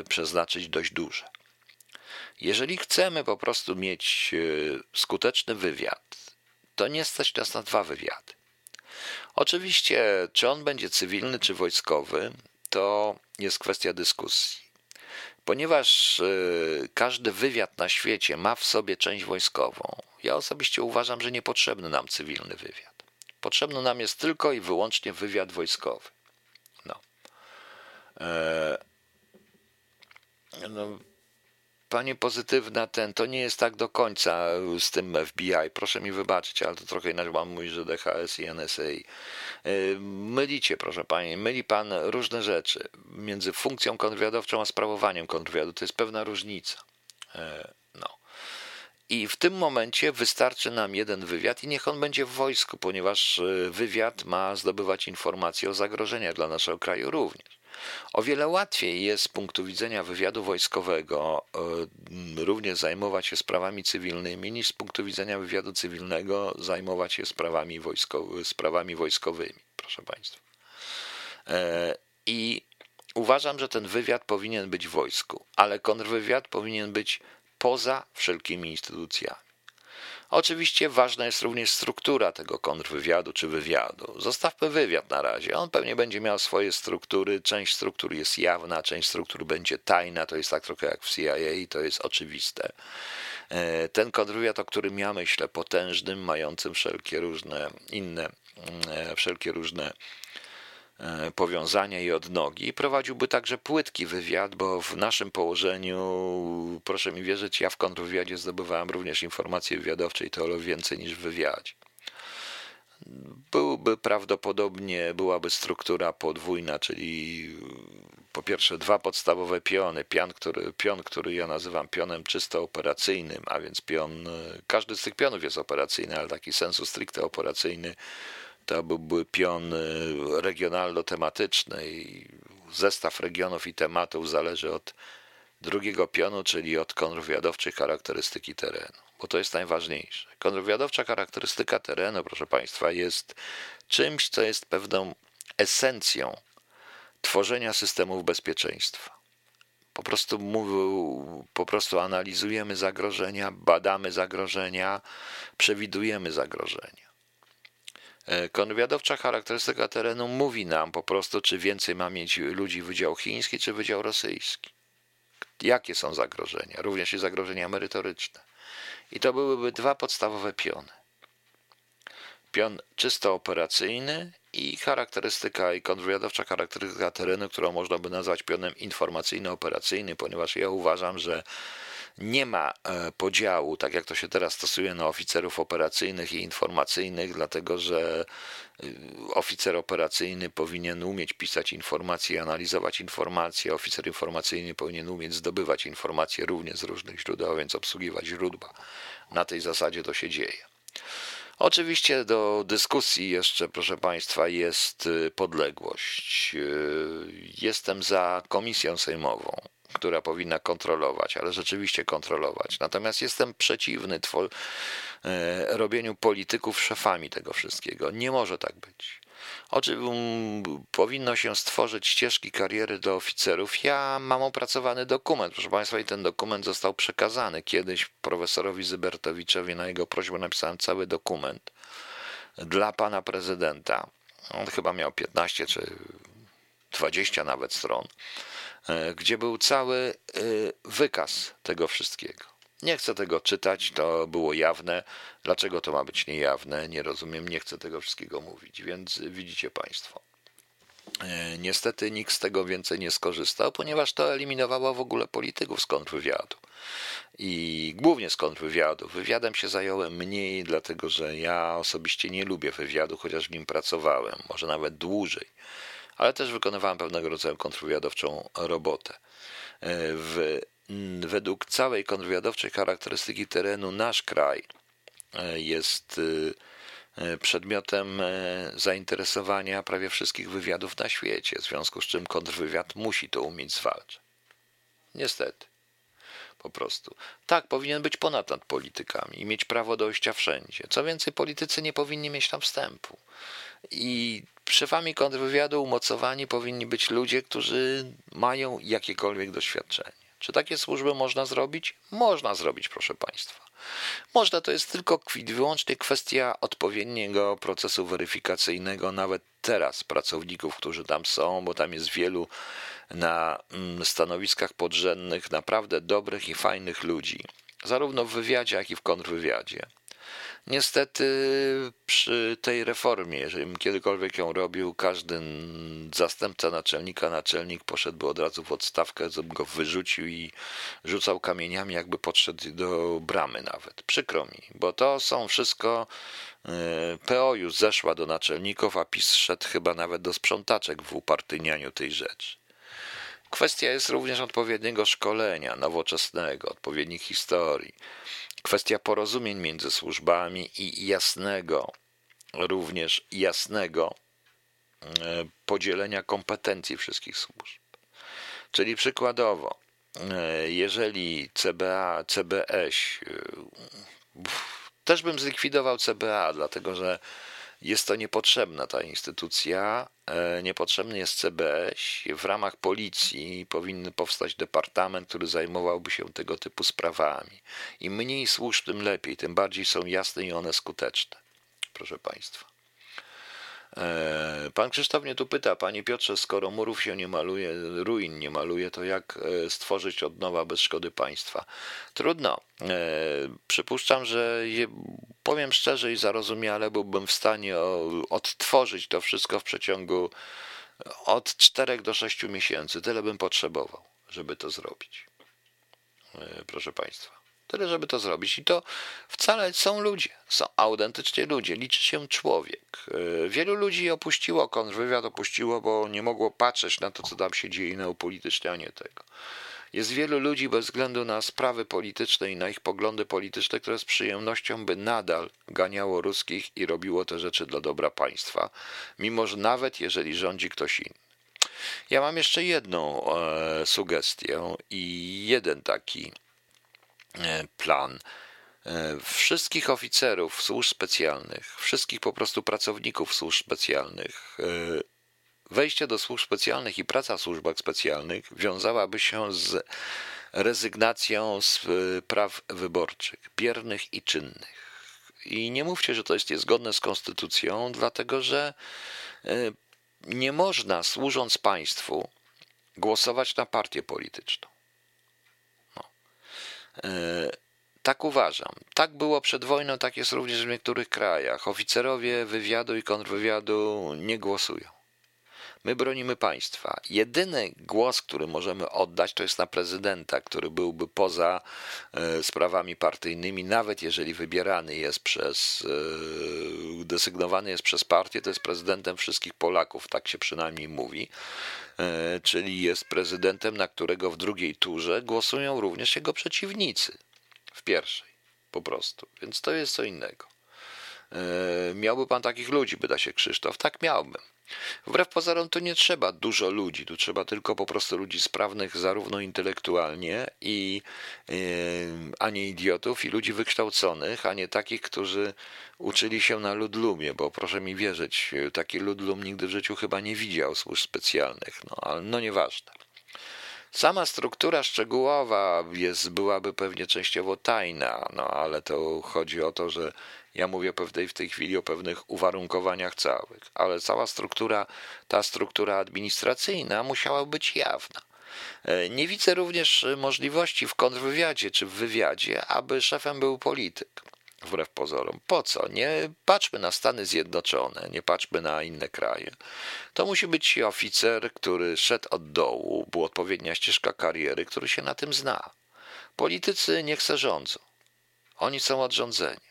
[SPEAKER 1] przeznaczyć dość duże. Jeżeli chcemy po prostu mieć e, skuteczny wywiad, to nie stać nas na dwa wywiady. Oczywiście, czy on będzie cywilny, czy wojskowy, to jest kwestia dyskusji. Ponieważ e, każdy wywiad na świecie ma w sobie część wojskową, ja osobiście uważam, że niepotrzebny nam cywilny wywiad. Potrzebny nam jest tylko i wyłącznie wywiad wojskowy. No. E, no Panie pozytywna, ten, to nie jest tak do końca z tym FBI. Proszę mi wybaczyć, ale to trochę inaczej mam mówić, że DHS i NSA. E, mylicie, proszę pani, myli pan różne rzeczy między funkcją kontrwywiadowczą a sprawowaniem kontrwywiadu. To jest pewna różnica. E, I w tym momencie wystarczy nam jeden wywiad i niech on będzie w wojsku, ponieważ e, wywiad ma zdobywać informacje o zagrożeniach dla naszego kraju również. O wiele łatwiej jest z punktu widzenia wywiadu wojskowego e, również zajmować się sprawami cywilnymi, niż z punktu widzenia wywiadu cywilnego zajmować się sprawami, wojsko, sprawami wojskowymi, proszę Państwa. E, I uważam, że ten wywiad powinien być w wojsku, ale kontrwywiad powinien być poza wszelkimi instytucjami. Oczywiście ważna jest również struktura tego kontrwywiadu czy wywiadu. Zostawmy wywiad na razie. On pewnie będzie miał swoje struktury. Część struktur jest jawna, część struktur będzie tajna. To jest tak trochę jak w CIA i to jest oczywiste. E, ten kontrwywiad, o którym ja myślę, potężnym, mającym wszelkie różne inne, e, wszelkie różne powiązania i odnogi. Prowadziłby także płytki wywiad, bo w naszym położeniu, proszę mi wierzyć, ja w kontrwywiadzie zdobywałem również informacje wywiadowcze i to o więcej niż w wywiadzie. Byłby prawdopodobnie, byłaby struktura podwójna, czyli po pierwsze dwa podstawowe piony. Pion który, pion, który ja nazywam pionem czysto operacyjnym, a więc pion, każdy z tych pionów jest operacyjny, ale taki sensu stricte operacyjny to byłby pion y, regionalno-tematyczny i zestaw regionów i tematów zależy od drugiego pionu, czyli od kontrwywiadowczej charakterystyki terenu, bo to jest najważniejsze. Kontrwywiadowcza charakterystyka terenu, proszę Państwa, jest czymś, co jest pewną esencją tworzenia systemów bezpieczeństwa. Po prostu, mówił, po prostu analizujemy zagrożenia, badamy zagrożenia, przewidujemy zagrożenia. E, kontrwywiadowcza charakterystyka terenu mówi nam po prostu, czy więcej ma mieć ludzi Wydział Chiński, czy Wydział Rosyjski. Jakie są zagrożenia, również i zagrożenia merytoryczne. I to byłyby dwa podstawowe piony. Pion czysto operacyjny i charakterystyka i kontrwywiadowcza charakterystyka terenu, którą można by nazwać pionem informacyjno-operacyjny, ponieważ ja uważam, że nie ma e, podziału, tak jak to się teraz stosuje na oficerów operacyjnych i informacyjnych, dlatego że y, oficer operacyjny powinien umieć pisać informacje i analizować informacje, oficer informacyjny powinien umieć zdobywać informacje również z różnych źródeł, a więc obsługiwać źródła. Na tej zasadzie to się dzieje. Oczywiście do dyskusji jeszcze, proszę Państwa, jest y, podległość. Y, jestem za komisją sejmową która powinna kontrolować, ale rzeczywiście kontrolować. Natomiast jestem przeciwny e, robieniu polityków szefami tego wszystkiego. Nie może tak być. Oczywiście powinno się stworzyć ścieżki kariery dla oficerów. Ja mam opracowany dokument, proszę Państwa, i ten dokument został przekazany kiedyś profesorowi Zybertowiczowi. Na jego prośbę napisałem cały dokument dla pana prezydenta. On chyba miał 15 czy 20 nawet stron. E, gdzie był cały e, wykaz tego wszystkiego. Nie chcę tego czytać, to było jawne. Dlaczego to ma być niejawne? Nie rozumiem, nie chcę tego wszystkiego mówić, więc widzicie Państwo. E, niestety nikt z tego więcej nie skorzystał, ponieważ to eliminowało w ogóle polityków z kontrwywiadu. I głównie z kontrwywiadu. Wywiadem się zająłem mniej, dlatego że ja osobiście nie lubię wywiadu, chociaż w nim pracowałem, może nawet dłużej ale też wykonywałem pewnego rodzaju kontrwywiadowczą robotę. E, w, według całej kontrwywiadowczej charakterystyki terenu nasz kraj e, jest e, przedmiotem zainteresowania prawie wszystkich wywiadów na świecie, w związku z czym kontrwywiad musi to umieć zwalczać. Niestety. Po prostu. Tak, powinien być ponad nad politykami i mieć prawo dojścia wszędzie. Co więcej, politycy nie powinni mieć tam wstępu. I szefami kontrwywiadu umocowani powinni być ludzie, którzy mają jakiekolwiek doświadczenie. Czy takie służby można zrobić? Można zrobić, proszę Państwa. Można, to jest tylko wyłącznie kwestia odpowiedniego procesu weryfikacyjnego, nawet teraz pracowników, którzy tam są, bo tam jest wielu na mm, stanowiskach podrzędnych, naprawdę dobrych i fajnych ludzi, zarówno w wywiadzie, jak i w kontrwywiadzie. Niestety przy tej reformie, jeżeli kiedykolwiek ją robił, każdy zastępca naczelnika, naczelnik poszedłby od razu w odstawkę, go wyrzucił i rzucał kamieniami, jakby podszedł do bramy nawet. Przykro mi, bo to są wszystko e, PO już zeszła do naczelników, a PiS szedł chyba nawet do sprzątaczek w upartyjnianiu tej rzeczy. Kwestia jest również odpowiedniego szkolenia nowoczesnego, odpowiednich historii. Kwestia porozumień między służbami i jasnego, również jasnego e, podzielenia kompetencji wszystkich służb. Czyli przykładowo, e, jeżeli CBA, CBS, e, też bym zlikwidował CBA, dlatego że jest to niepotrzebna ta instytucja, niepotrzebny jest CBS. W ramach policji powinny powstać departament, który zajmowałby się tego typu sprawami. Im mniej służb, tym lepiej, tym bardziej są jasne i one skuteczne. Proszę Państwa. E, pan Krzysztof mnie tu pyta, panie Piotrze, skoro murów się nie maluje, ruin nie maluje, to jak e, stworzyć od nowa bez szkody państwa? Trudno. E, przypuszczam, że powiem szczerze i zarozumiale, byłbym w stanie odtworzyć to wszystko w przeciągu od 4 do 6 miesięcy. Tyle bym potrzebował, żeby to zrobić. Proszę państwa. Tyle, żeby to zrobić. I to wcale są ludzie, są autentycznie ludzie, liczy się człowiek. E, wielu ludzi opuściło kontrwywiad, opuściło, bo nie mogło patrzeć na to, co tam się dzieje na upolitycznianie tego. Jest wielu ludzi bez względu na sprawy polityczne i na ich poglądy polityczne, które z przyjemnością by nadal ganiało ruskich i robiło te rzeczy dla dobra państwa, mimo że nawet jeżeli rządzi ktoś inny. Ja mam jeszcze jedną e, sugestię i jeden taki plan e, wszystkich oficerów służb specjalnych, wszystkich po prostu pracowników służb specjalnych. E, wejście do służb specjalnych i praca w służbach specjalnych wiązałaby się z rezygnacją z praw wyborczych, biernych i czynnych. I nie mówcie, że to jest niezgodne z konstytucją, dlatego że nie można, służąc państwu, głosować na partię polityczną. E, tak uważam. Tak było przed wojną, tak jest również w niektórych krajach. Oficerowie wywiadu i kontrwywiadu nie głosują. My bronimy państwa. Jedyny głos, który możemy oddać, to jest na prezydenta, który byłby poza e, sprawami partyjnymi, nawet jeżeli wybierany jest przez, e, desygnowany jest przez partię, to jest prezydentem wszystkich Polaków, tak się przynajmniej mówi. E, czyli jest prezydentem, na którego w drugiej turze głosują również jego przeciwnicy. W pierwszej, po prostu. Więc to jest co innego. Miałby pan takich ludzi, pyta się Krzysztof. Tak miałbym. Wbrew pozorom to nie trzeba dużo ludzi, tu trzeba tylko po prostu ludzi sprawnych zarówno intelektualnie i yy, a nie idiotów i ludzi wykształconych, a nie takich, którzy uczyli się na ludlumie, bo proszę mi wierzyć, taki ludlum nigdy w życiu chyba nie widział służb specjalnych, no ale no nieważne. Sama struktura szczegółowa jest, byłaby pewnie częściowo tajna, no ale to chodzi o to, że ja mówię pewnej, w tej chwili o pewnych uwarunkowaniach całych, ale cała struktura, ta struktura administracyjna musiała być jawna. E, nie widzę również możliwości w kontrwywiadzie czy w wywiadzie, aby szefem był polityk. Wbrew pozorom. Po co? Nie patrzmy na Stany Zjednoczone, nie patrzmy na inne kraje. To musi być oficer, który szedł od dołu, była odpowiednia ścieżka kariery, który się na tym zna. Politycy niech se rządzą. Oni są od rządzenia. E,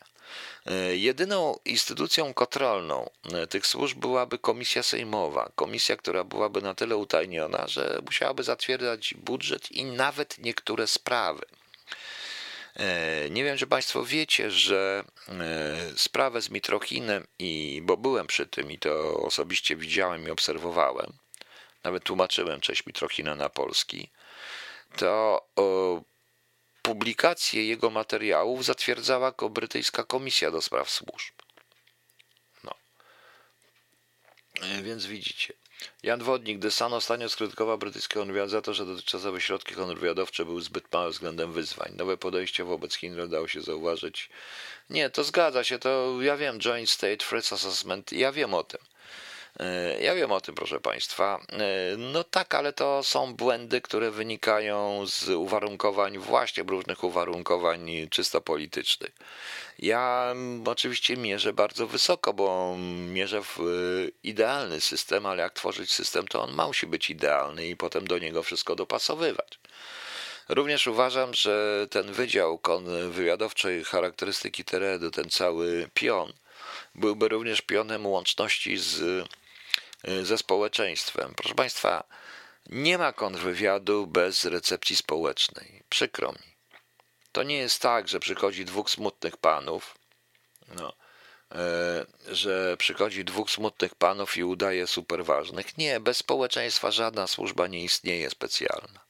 [SPEAKER 1] jedyną instytucją kontrolną e, tych służb byłaby komisja sejmowa. Komisja, która byłaby na tyle utajniona, że musiałaby zatwierdzać budżet i nawet niektóre sprawy. E, nie wiem, czy Państwo wiecie, że sprawę z Mitrochinem, i bo byłem przy tym i to osobiście widziałem i obserwowałem, nawet tłumaczyłem cześć Mitrochina na polski, to Publikację jego materiałów zatwierdzała brytyjska komisja do spraw służb. No. E, więc widzicie. Jan Wodnik, gdy San ostatnio skrytykował brytyjski kontrwywiad za to, że dotychczasowe środki kontrwywiadowcze były zbyt małe względem wyzwań. Nowe podejście wobec Chin dało się zauważyć. Nie, to zgadza się, to ja wiem, Joint State Threat Assessment, ja wiem o tym. E, ja wiem o tym, proszę Państwa. E, no tak, ale to są błędy, które wynikają z uwarunkowań, właśnie różnych uwarunkowań czysto politycznych. Ja oczywiście mierzę bardzo wysoko, bo mierzę w e, idealny system, ale jak tworzyć system, to on musi być idealny i potem do niego wszystko dopasowywać. Również uważam, że ten wydział wywiadowczej charakterystyki terenu, ten cały pion, byłby również pionem łączności z ze społeczeństwem. Proszę Państwa, nie ma kontrwywiadu bez recepcji społecznej. Przykro mi. To nie jest tak, że przychodzi dwóch smutnych panów, no, e, że przychodzi dwóch smutnych panów i udaje super ważnych. Nie, bez społeczeństwa żadna służba nie istnieje specjalna.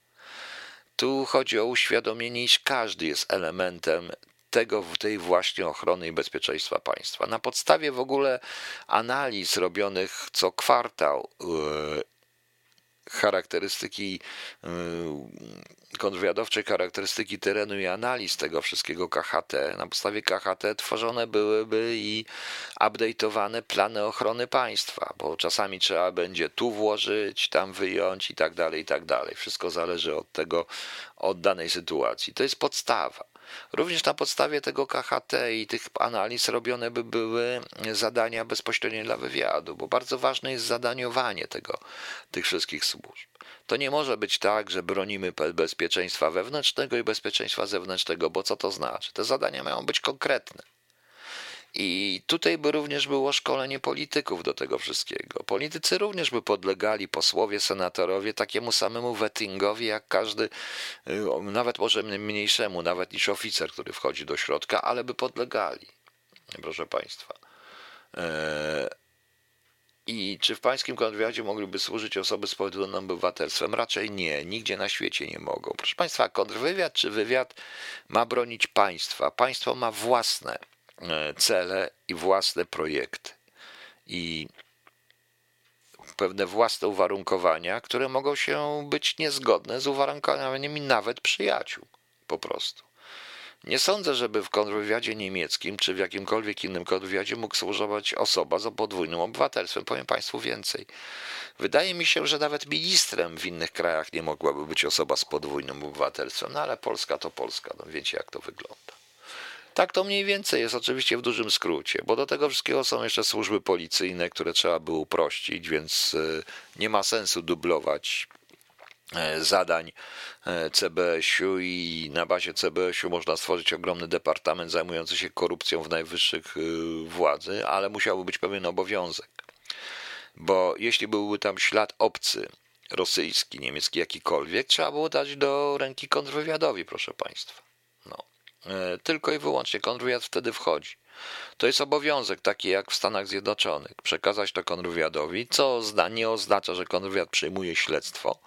[SPEAKER 1] Tu chodzi o uświadomienie, iż każdy jest elementem tego, tej właśnie ochrony i bezpieczeństwa państwa. Na podstawie w ogóle analiz robionych co kwartał e, charakterystyki y, kontrwywiadowczej charakterystyki terenu i analiz tego wszystkiego KHT. Na podstawie KHT tworzone byłyby i update'owane plany ochrony państwa, bo czasami trzeba będzie tu włożyć, tam wyjąć i tak dalej, i tak dalej. Wszystko zależy od tego, od danej sytuacji. To jest podstawa. Również na podstawie tego KHT i tych analiz robione by były zadania bezpośrednio dla wywiadu, bo bardzo ważne jest zadaniowanie tego, tych wszystkich służb. To nie może być tak, że bronimy bezpieczeństwa wewnętrznego i bezpieczeństwa zewnętrznego, bo co to znaczy? Te zadania mają być konkretne. I tutaj by również było szkolenie polityków do tego wszystkiego. Politycy również by podlegali, posłowie, senatorowie, takiemu samemu wettingowi jak każdy, y, nawet może mniejszemu, nawet niż oficer, który wchodzi do środka, ale by podlegali, proszę Państwa. E, I czy w pańskim kontrwywiadzie mogliby służyć osoby z podwójnym obywatelstwem? Raczej nie, nigdzie na świecie nie mogą. Proszę Państwa, kontrwywiad czy wywiad ma bronić państwa. Państwo ma własne cele i własne projekty. I pewne własne uwarunkowania, które mogą się być niezgodne z uwarunkowaniami nawet przyjaciół, po prostu. Nie sądzę, żeby w kontrwywiadzie niemieckim czy w jakimkolwiek innym kontrwywiadzie mógł służować osoba z podwójnym obywatelstwem. Powiem Państwu więcej. Wydaje mi się, że nawet ministrem w innych krajach nie mogłaby być osoba z podwójnym obywatelstwem, no ale Polska to Polska, no wiecie jak to wygląda. Tak to mniej więcej jest oczywiście w dużym skrócie, bo do tego wszystkiego są jeszcze służby policyjne, które trzeba by uprościć, więc e, nie ma sensu dublować e, zadań e, CBS-u i na bazie CBS-u można stworzyć ogromny departament zajmujący się korupcją w najwyższych władzy, ale musiałby być pewien obowiązek. Bo jeśli byłby tam ślad obcy, rosyjski, niemiecki, jakikolwiek, trzeba było dać do ręki kontrwywiadowi, proszę Państwa. E, tylko i wyłącznie kontrwywiad wtedy wchodzi. To jest obowiązek, taki jak w Stanach Zjednoczonych, przekazać to kontrwywiadowi, co nie oznacza, że kontrwywiad przyjmuje śledztwo,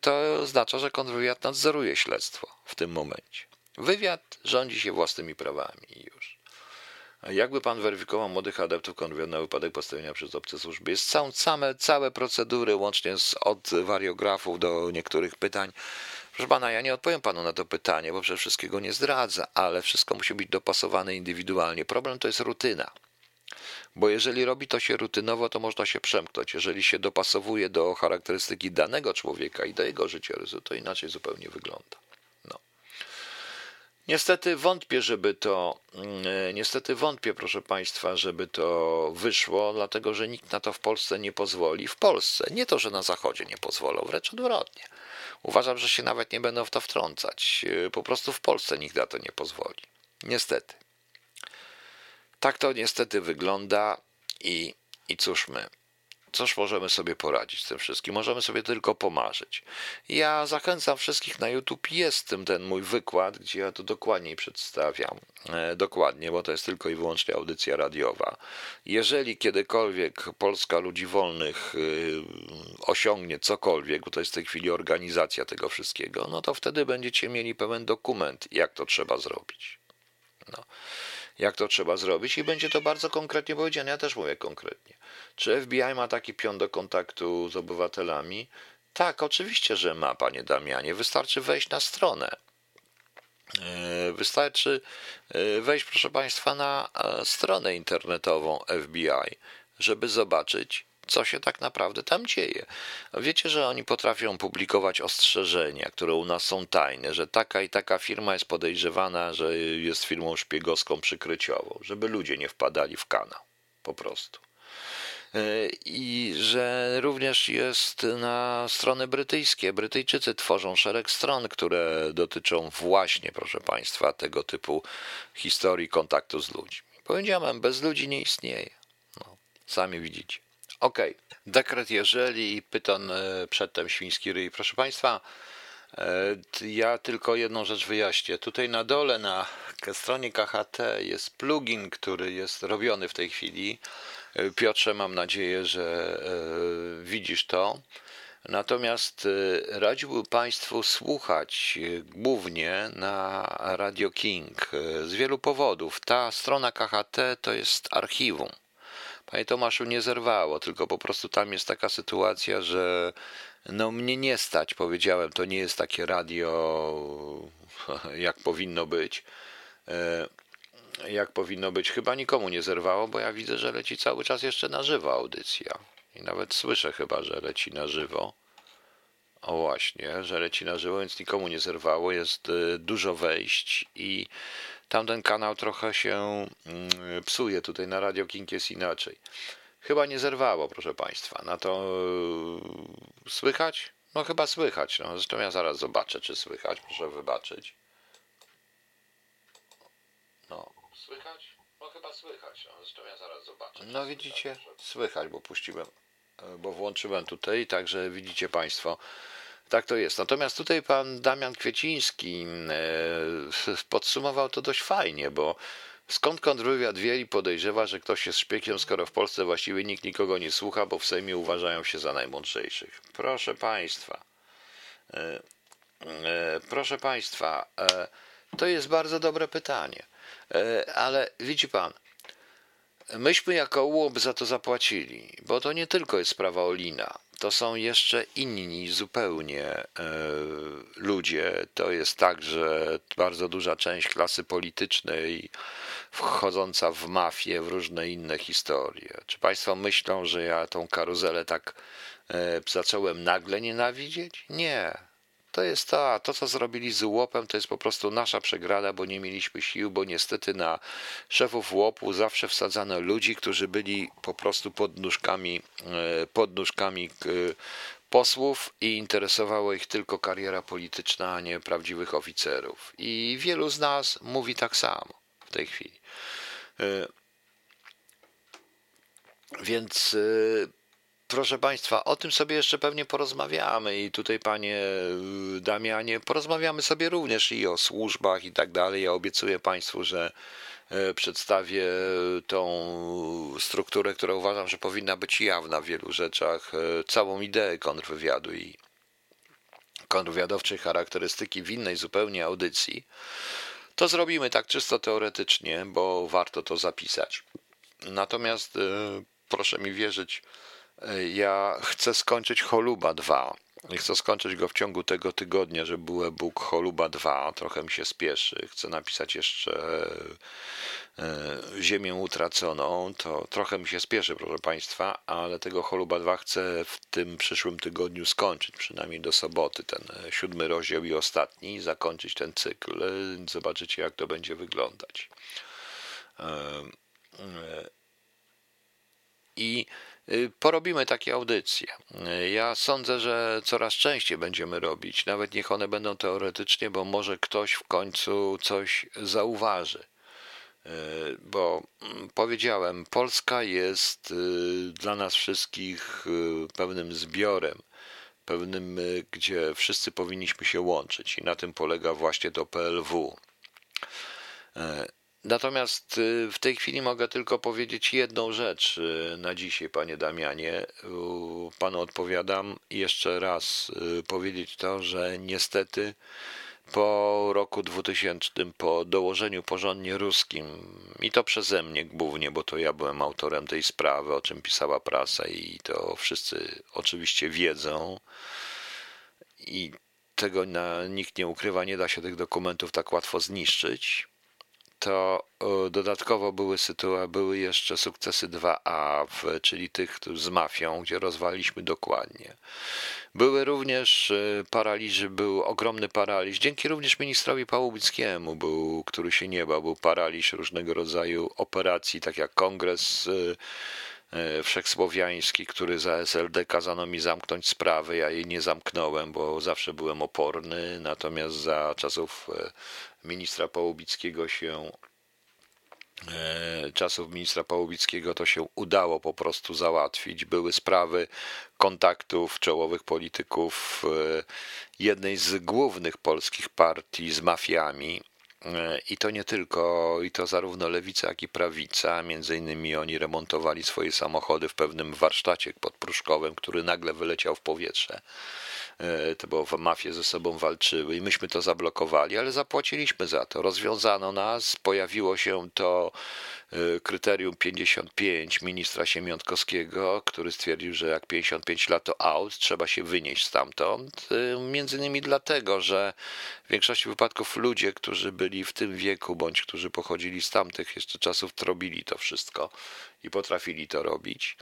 [SPEAKER 1] to oznacza, że kontrwywiad nadzoruje śledztwo w tym momencie. Wywiad rządzi się własnymi prawami już. Jakby pan weryfikował młodych adeptów kontrwywiadu na wypadek postawienia przez obce służby? Jest całe, same, całe procedury, łącznie z, od wariografów do niektórych pytań, Proszę pana, ja nie odpowiem panu na to pytanie, bo przede wszystkiego nie zdradza, ale wszystko musi być dopasowane indywidualnie. Problem to jest rutyna. Bo jeżeli robi to się rutynowo, to można się przemknąć. Jeżeli się dopasowuje do charakterystyki danego człowieka i do jego życiorysu, to inaczej zupełnie wygląda. No. Niestety wątpię, żeby to, mm, niestety wątpię, proszę Państwa, żeby to wyszło, dlatego że nikt na to w Polsce nie pozwoli. W Polsce, nie to, że na Zachodzie nie pozwolą, wręcz odwrotnie. Uważam, że się nawet nie będą w to wtrącać. Y, po prostu w Polsce nikt na to nie pozwoli. Niestety. Tak to niestety wygląda i, i cóż my. Cóż możemy sobie poradzić z tym wszystkim? Możemy sobie tylko pomarzyć. Ja zachęcam wszystkich na YouTube. Jest tym ten mój wykład, gdzie ja to dokładniej przedstawiam. E, dokładnie, bo to jest tylko i wyłącznie audycja radiowa. Jeżeli kiedykolwiek Polska Ludzi Wolnych y, osiągnie cokolwiek, bo to jest w tej chwili organizacja tego wszystkiego, no to wtedy będziecie mieli pełen dokument, jak to trzeba zrobić. No jak to trzeba zrobić i będzie to bardzo konkretnie powiedziane. Ja też mówię konkretnie. Czy FBI ma taki pion do kontaktu z obywatelami? Tak, oczywiście, że ma, panie Damianie. Wystarczy wejść na stronę. E, wystarczy e, wejść, proszę Państwa, na e, stronę internetową FBI, żeby zobaczyć, co się tak naprawdę tam dzieje. Wiecie, że oni potrafią publikować ostrzeżenia, które u nas są tajne, że taka i taka firma jest podejrzewana, że jest firmą szpiegowską przykryciową, żeby ludzie nie wpadali w kanał. Po prostu. E, I że również jest na strony brytyjskie. Brytyjczycy tworzą szereg stron, które dotyczą właśnie, proszę Państwa, tego typu historii kontaktu z ludźmi. Powiedziałem, bez ludzi nie istnieje. No, sami widzicie. Okej, okay. dekret jeżeli i pyton e, przedtem świński ryj. Proszę Państwa, E, ja tylko jedną rzecz wyjaśnię. Tutaj na dole, na stronie KHT jest plugin, który jest robiony w tej chwili. E, Piotrze, mam nadzieję, że widzisz to. Natomiast radziłbym Państwu słuchać głównie na Radio King z wielu powodów. Ta strona KHT to jest archiwum. Panie Tomaszu, nie zerwało, tylko po prostu tam jest taka sytuacja, że no mnie nie stać, powiedziałem, to nie jest takie radio, [laughs] jak powinno być. E, jak powinno być, chyba nikomu nie zerwało, bo ja widzę, że leci cały czas jeszcze na żywo audycja. I nawet słyszę chyba, że leci na żywo. O właśnie, że leci na żywo, więc nikomu nie zerwało. Jest e, dużo wejść i tamten kanał trochę się mm, psuje. Tutaj na Radio King jest inaczej. Chyba nie zerwało, proszę Państwa. Na to yy, słychać? No chyba słychać. No, zresztą ja zaraz zobaczę, czy słychać. Proszę wybaczyć. No, słychać? No chyba słychać. No, zresztą ja zaraz zobaczę. No widzicie? Słychać, bo puściłem, yy, bo włączyłem tutaj, także widzicie Państwo. Tak to jest. Natomiast tutaj pan Damian Kwieciński yy, podsumował to dość fajnie, bo Skąd kontrwywiad wie i podejrzewa, że ktoś jest szpiekiem, skoro w Polsce właściwie nikt nikogo nie słucha, bo w Sejmie uważają się za najmądrzejszych? Proszę Państwa, e, e, proszę Państwa, e, to jest bardzo dobre pytanie, ale widzi Pan, myśmy jako UOB za to zapłacili, bo to nie tylko jest sprawa Olina to są jeszcze inni zupełnie e, ludzie. To jest także bardzo duża część klasy politycznej wchodząca w mafię, w różne inne historie. Czy Państwo myślą, że ja tą karuzelę tak e, zacząłem nagle nienawidzieć? Nie. To jest to, to co zrobili z łopem, to jest po prostu nasza przegrana, bo nie mieliśmy sił, bo niestety na szefów łopu zawsze wsadzano ludzi, którzy byli po prostu pod nóżkami, e, pod nóżkami e, posłów i interesowała ich tylko kariera polityczna, a nie prawdziwych oficerów. I wielu z nas mówi tak samo w tej chwili. E, więc Proszę Państwa, o tym sobie jeszcze pewnie porozmawiamy i tutaj, panie y, Damianie, porozmawiamy sobie również i o służbach i tak dalej. Ja obiecuję Państwu, że e, przedstawię tą strukturę, która uważam, że powinna być jawna w wielu rzeczach, całą ideę kontrwywiadu i kontrwywiadowczej charakterystyki w innej zupełnie audycji. To zrobimy tak czysto teoretycznie, bo warto to zapisać. Natomiast proszę mi wierzyć, ja chcę skończyć Choluba 2. Chcę skończyć go w ciągu tego tygodnia, żeby był e-book Choluba 2. Trochę mi się spieszy. Chcę napisać jeszcze e, Ziemię utraconą. To trochę mi się spieszy, proszę Państwa, ale tego Choluba 2 chcę w tym przyszłym tygodniu skończyć, przynajmniej do soboty, ten e, siódmy rozdział i ostatni, zakończyć ten cykl. Zobaczycie, jak to będzie wyglądać. E, I porobimy takie audycje. Y, ja sądzę, że coraz częściej będziemy robić, nawet niech one będą teoretycznie, bo może ktoś w końcu coś zauważy. Y, bo mm, powiedziałem, Polska jest dla nas wszystkich pewnym zbiorem, pewnym, gdzie wszyscy powinniśmy się łączyć, i na tym polega właśnie to PLW. Natomiast y, w tej chwili mogę tylko powiedzieć jedną rzecz y, na dzisiaj, panie Damianie. Panu odpowiadam jeszcze raz y, powiedzieć to, że niestety po roku 2000, po dołożeniu porządnie ruskim, i to przeze mnie głównie, bo to ja byłem autorem tej sprawy, o czym pisała prasa, i to wszyscy oczywiście wiedzą, i tego na, nikt nie ukrywa, nie da się tych dokumentów tak łatwo zniszczyć to dodatkowo były sytuacje, były jeszcze sukcesy 2A, czyli tych z mafią, gdzie rozwaliliśmy dokładnie. Były również e, paraliże, był ogromny paraliż, dzięki również ministrowi Pałubickiemu, był, który się nie bał, był paraliż różnego rodzaju operacji, tak jak kongres e, e, wszechsłowiański, który za SLD kazano mi zamknąć sprawę. Ja jej nie zamknąłem, bo zawsze byłem oporny, natomiast za czasów ministra Połubickiego się e, czasów ministra Pałubickiego to się udało po prostu załatwić. Były sprawy kontaktów czołowych polityków e, jednej z głównych polskich partii z mafiami. E, I to nie tylko, i to zarówno lewica, jak i prawica. Między innymi oni remontowali swoje samochody w pewnym warsztacie pod Pruszkowem, który nagle wyleciał w powietrze. E, to było mafie ze sobą walczyły i myśmy to zablokowali, ale zapłaciliśmy za to. Rozwiązano nas, pojawiło się to e, kryterium 55 ministra Siemiątkowskiego, który stwierdził, że jak 55 lat to out, trzeba się wynieść stamtąd. E, między innymi dlatego, że w większości wypadków ludzie, którzy byli w tym wieku, bądź którzy pochodzili z tamtych jeszcze czasów, robili to wszystko i potrafili to robić.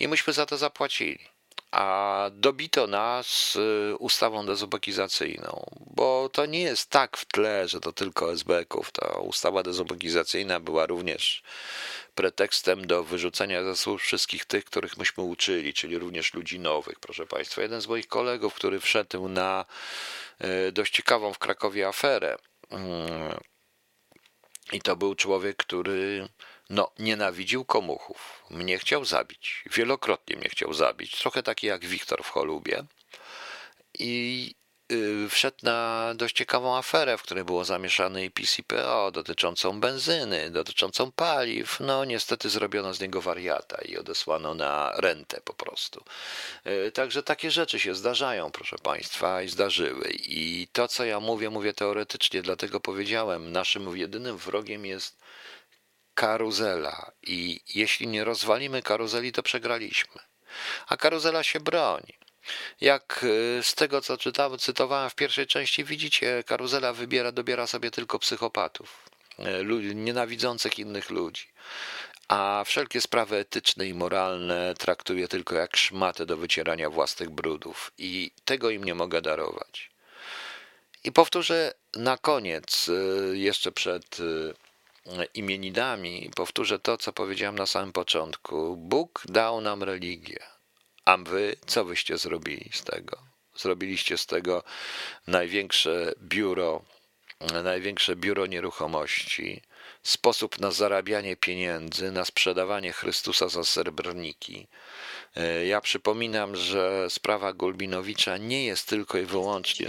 [SPEAKER 1] I myśmy za to zapłacili a dobito nas y, ustawą dezubekizacyjną, bo to nie jest tak w tle, że to tylko SB-ków. Ta ustawa dezubekizacyjna była również pretekstem do wyrzucenia ze służb wszystkich tych, których myśmy uczyli, czyli również ludzi nowych. Proszę Państwa, jeden z moich kolegów, który wszedł na y, dość ciekawą w Krakowie aferę, y, i to był człowiek, który no, nienawidził komuchów. Mnie chciał zabić. Wielokrotnie mnie chciał zabić. Trochę taki jak Wiktor w Cholubie. I yy, wszedł na dość ciekawą aferę, w której było zamieszane i PCPO dotyczącą benzyny, dotyczącą paliw. No, niestety zrobiono z niego wariata i odesłano na rentę po prostu. Yy, także takie rzeczy się zdarzają, proszę Państwa, i zdarzyły. I to, co ja mówię, mówię teoretycznie, dlatego powiedziałem, naszym jedynym wrogiem jest karuzela i jeśli nie rozwalimy karuzeli, to przegraliśmy. A karuzela się broni. Jak y, z tego, co czytałem, cytowałem w pierwszej części, widzicie, karuzela wybiera, dobiera sobie tylko psychopatów, y, ludzi nienawidzących innych ludzi. A wszelkie sprawy etyczne i moralne traktuje tylko jak szmatę do wycierania własnych brudów. I tego im nie mogę darować. I powtórzę na koniec, y, jeszcze przed imieninami, powtórzę to, co powiedziałem na samym początku. Bóg dał nam religię, a wy co wyście zrobili z tego? Zrobiliście z tego największe biuro, największe biuro nieruchomości, sposób na zarabianie pieniędzy, na sprzedawanie Chrystusa za srebrniki. Ja przypominam, że sprawa Gulbinowicza nie jest tylko i wyłącznie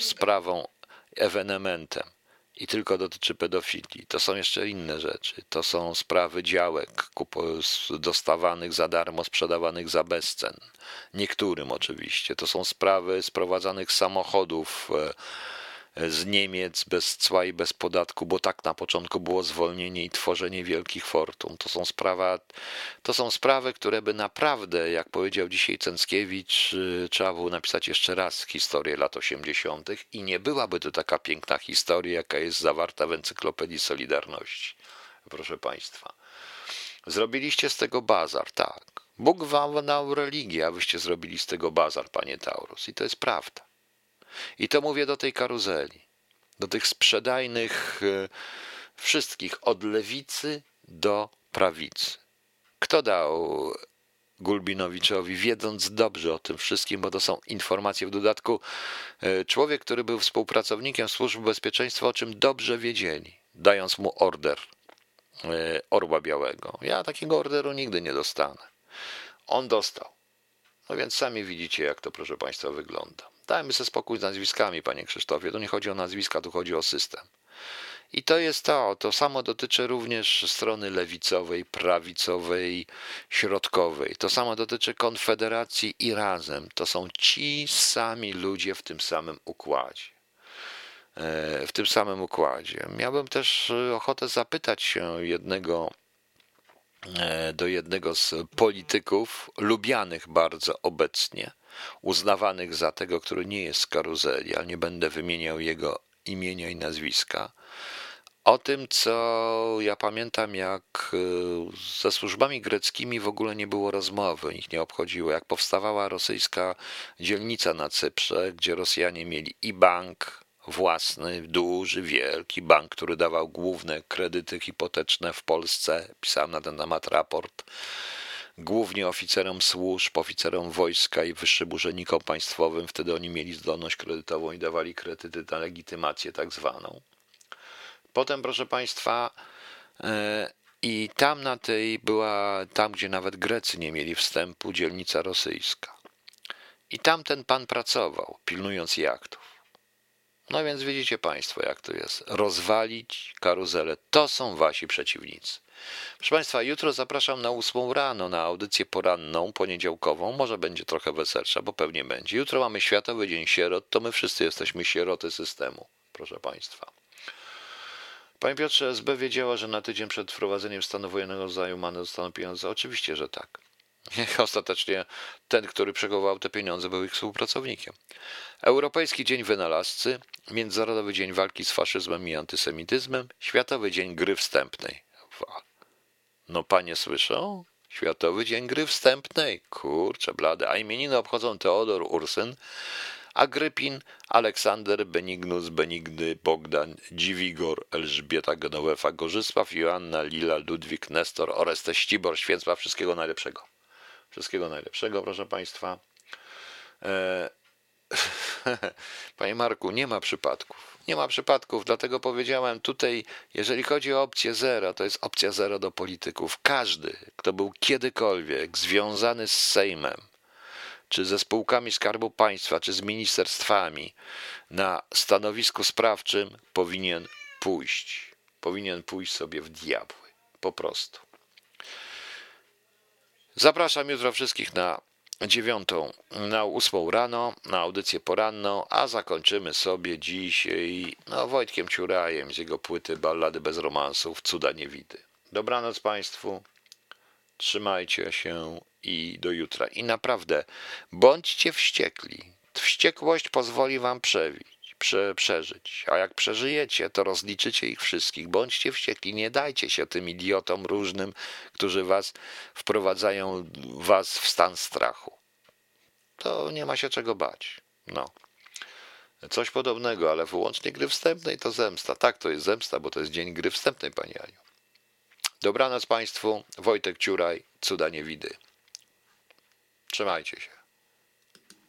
[SPEAKER 1] sprawą, ewenementem i tylko dotyczy pedofilii. To są jeszcze inne rzeczy. To są sprawy działek dostawanych za darmo, sprzedawanych za bezcen. Niektórym oczywiście. To są sprawy sprowadzanych samochodów e, z Niemiec bez cła i bez podatku, bo tak na początku było zwolnienie i tworzenie wielkich fortun. To są, sprawa, to są sprawy, które by naprawdę, jak powiedział dzisiaj Cęckiewicz, y, trzeba było napisać jeszcze raz historię lat 80. i nie byłaby to taka piękna historia, jaka jest zawarta w Encyklopedii Solidarności. Proszę Państwa. Zrobiliście z tego bazar, tak. Bóg wam dał religię, a wyście zrobili z tego bazar, panie Taurus. I to jest prawda. I to mówię do tej karuzeli, do tych sprzedajnych e, wszystkich, od lewicy do prawicy. Kto dał Gulbinowiczowi, wiedząc dobrze o tym wszystkim, bo to są informacje w dodatku. E, człowiek, który był współpracownikiem służb bezpieczeństwa, o czym dobrze wiedzieli, dając mu order e, Orła Białego. Ja takiego orderu nigdy nie dostanę. On dostał. No więc sami widzicie, jak to, proszę Państwa, wygląda. Dajmy sobie spokój z nazwiskami, panie Krzysztofie. Tu nie chodzi o nazwiska, tu chodzi o system. I to jest to. To samo dotyczy również strony lewicowej, prawicowej, środkowej. To samo dotyczy Konfederacji i Razem. To są ci sami ludzie w tym samym układzie. E, w tym samym układzie. Miałbym też ochotę zapytać się jednego e, do jednego z polityków, lubianych bardzo obecnie, uznawanych za tego, który nie jest z karuzeli, ale nie będę wymieniał jego imienia i nazwiska. O tym, co ja pamiętam, jak e, ze służbami greckimi w ogóle nie było rozmowy, ich nie obchodziło. Jak powstawała rosyjska dzielnica na Cyprze, gdzie Rosjanie mieli i bank własny, duży, wielki bank, który dawał główne kredyty hipoteczne w Polsce. Pisałem na ten temat raport głównie oficerom służb, oficerom wojska i wyższym urzędnikom państwowym. Wtedy oni mieli zdolność kredytową i dawali kredyty na legitymację tak zwaną. Potem, proszę Państwa, E, I tam na tej była, tam gdzie nawet Grecy nie mieli wstępu, dzielnica rosyjska. I tam ten pan pracował, pilnując jachtów. No więc widzicie Państwo, jak to jest. Rozwalić karuzelę. To są wasi przeciwnicy. Proszę Państwa, jutro zapraszam na ósmą rano na audycję poranną, poniedziałkową. Może będzie trochę weselsza, bo pewnie będzie. Jutro mamy Światowy Dzień Sierot, to my wszyscy jesteśmy sieroty systemu, proszę Państwa. Panie Piotrze, SB wiedziała, że na tydzień przed wprowadzeniem stanu wojennego zajumane zostaną pieniądze? Oczywiście, że tak. Ostatecznie ten, który przechowywał te pieniądze, był ich współpracownikiem. Europejski Dzień Wynalazcy, Międzynarodowy Dzień Walki z Faszyzmem i Antysemityzmem, Światowy Dzień Gry Wstępnej. No panie słyszą? Światowy Dzień Gry Wstępnej. Kurczę blade. A imieniny obchodzą Teodor Ursyn, Agrypin, Aleksander, Benignus, Benigny, Bogdan, Dziwigor, Elżbieta, Genowefa, Gorzysław, Joanna, Lila, Ludwik, Nestor, Orestes, Ścibor, Święcław. Wszystkiego najlepszego. Wszystkiego najlepszego, proszę Państwa. E, [laughs] Panie Marku, nie ma przypadków. Nie ma przypadków, dlatego powiedziałem tutaj, jeżeli chodzi o opcję zero, to jest opcja zero do polityków. Każdy, kto był kiedykolwiek związany z Sejmem, czy ze spółkami Skarbu Państwa, czy z ministerstwami na stanowisku sprawczym, powinien pójść. Powinien pójść sobie w diabły. Po prostu. Zapraszam jutro wszystkich na dziewiątą, na ósmą rano, na audycję poranną, a zakończymy sobie dzisiaj no, Wojtkiem Ciurajem z jego płyty Ballady bez romansów, Cuda Niewidy. Dobranoc Państwu, trzymajcie się i do jutra. I naprawdę, bądźcie wściekli. Wściekłość pozwoli Wam przebić prze, przeżyć. A jak przeżyjecie, to rozliczycie ich wszystkich. Bądźcie wściekli, nie dajcie się tym idiotom różnym, którzy was wprowadzają was w stan strachu. To nie ma się czego bać. No. Coś podobnego, ale wyłącznie gry wstępnej to zemsta. Tak, to jest zemsta, bo to jest dzień gry wstępnej, Pani Aniu. Dobranoc Państwu. Wojtek Ciuraj, cuda niewidy. Trzymajcie się.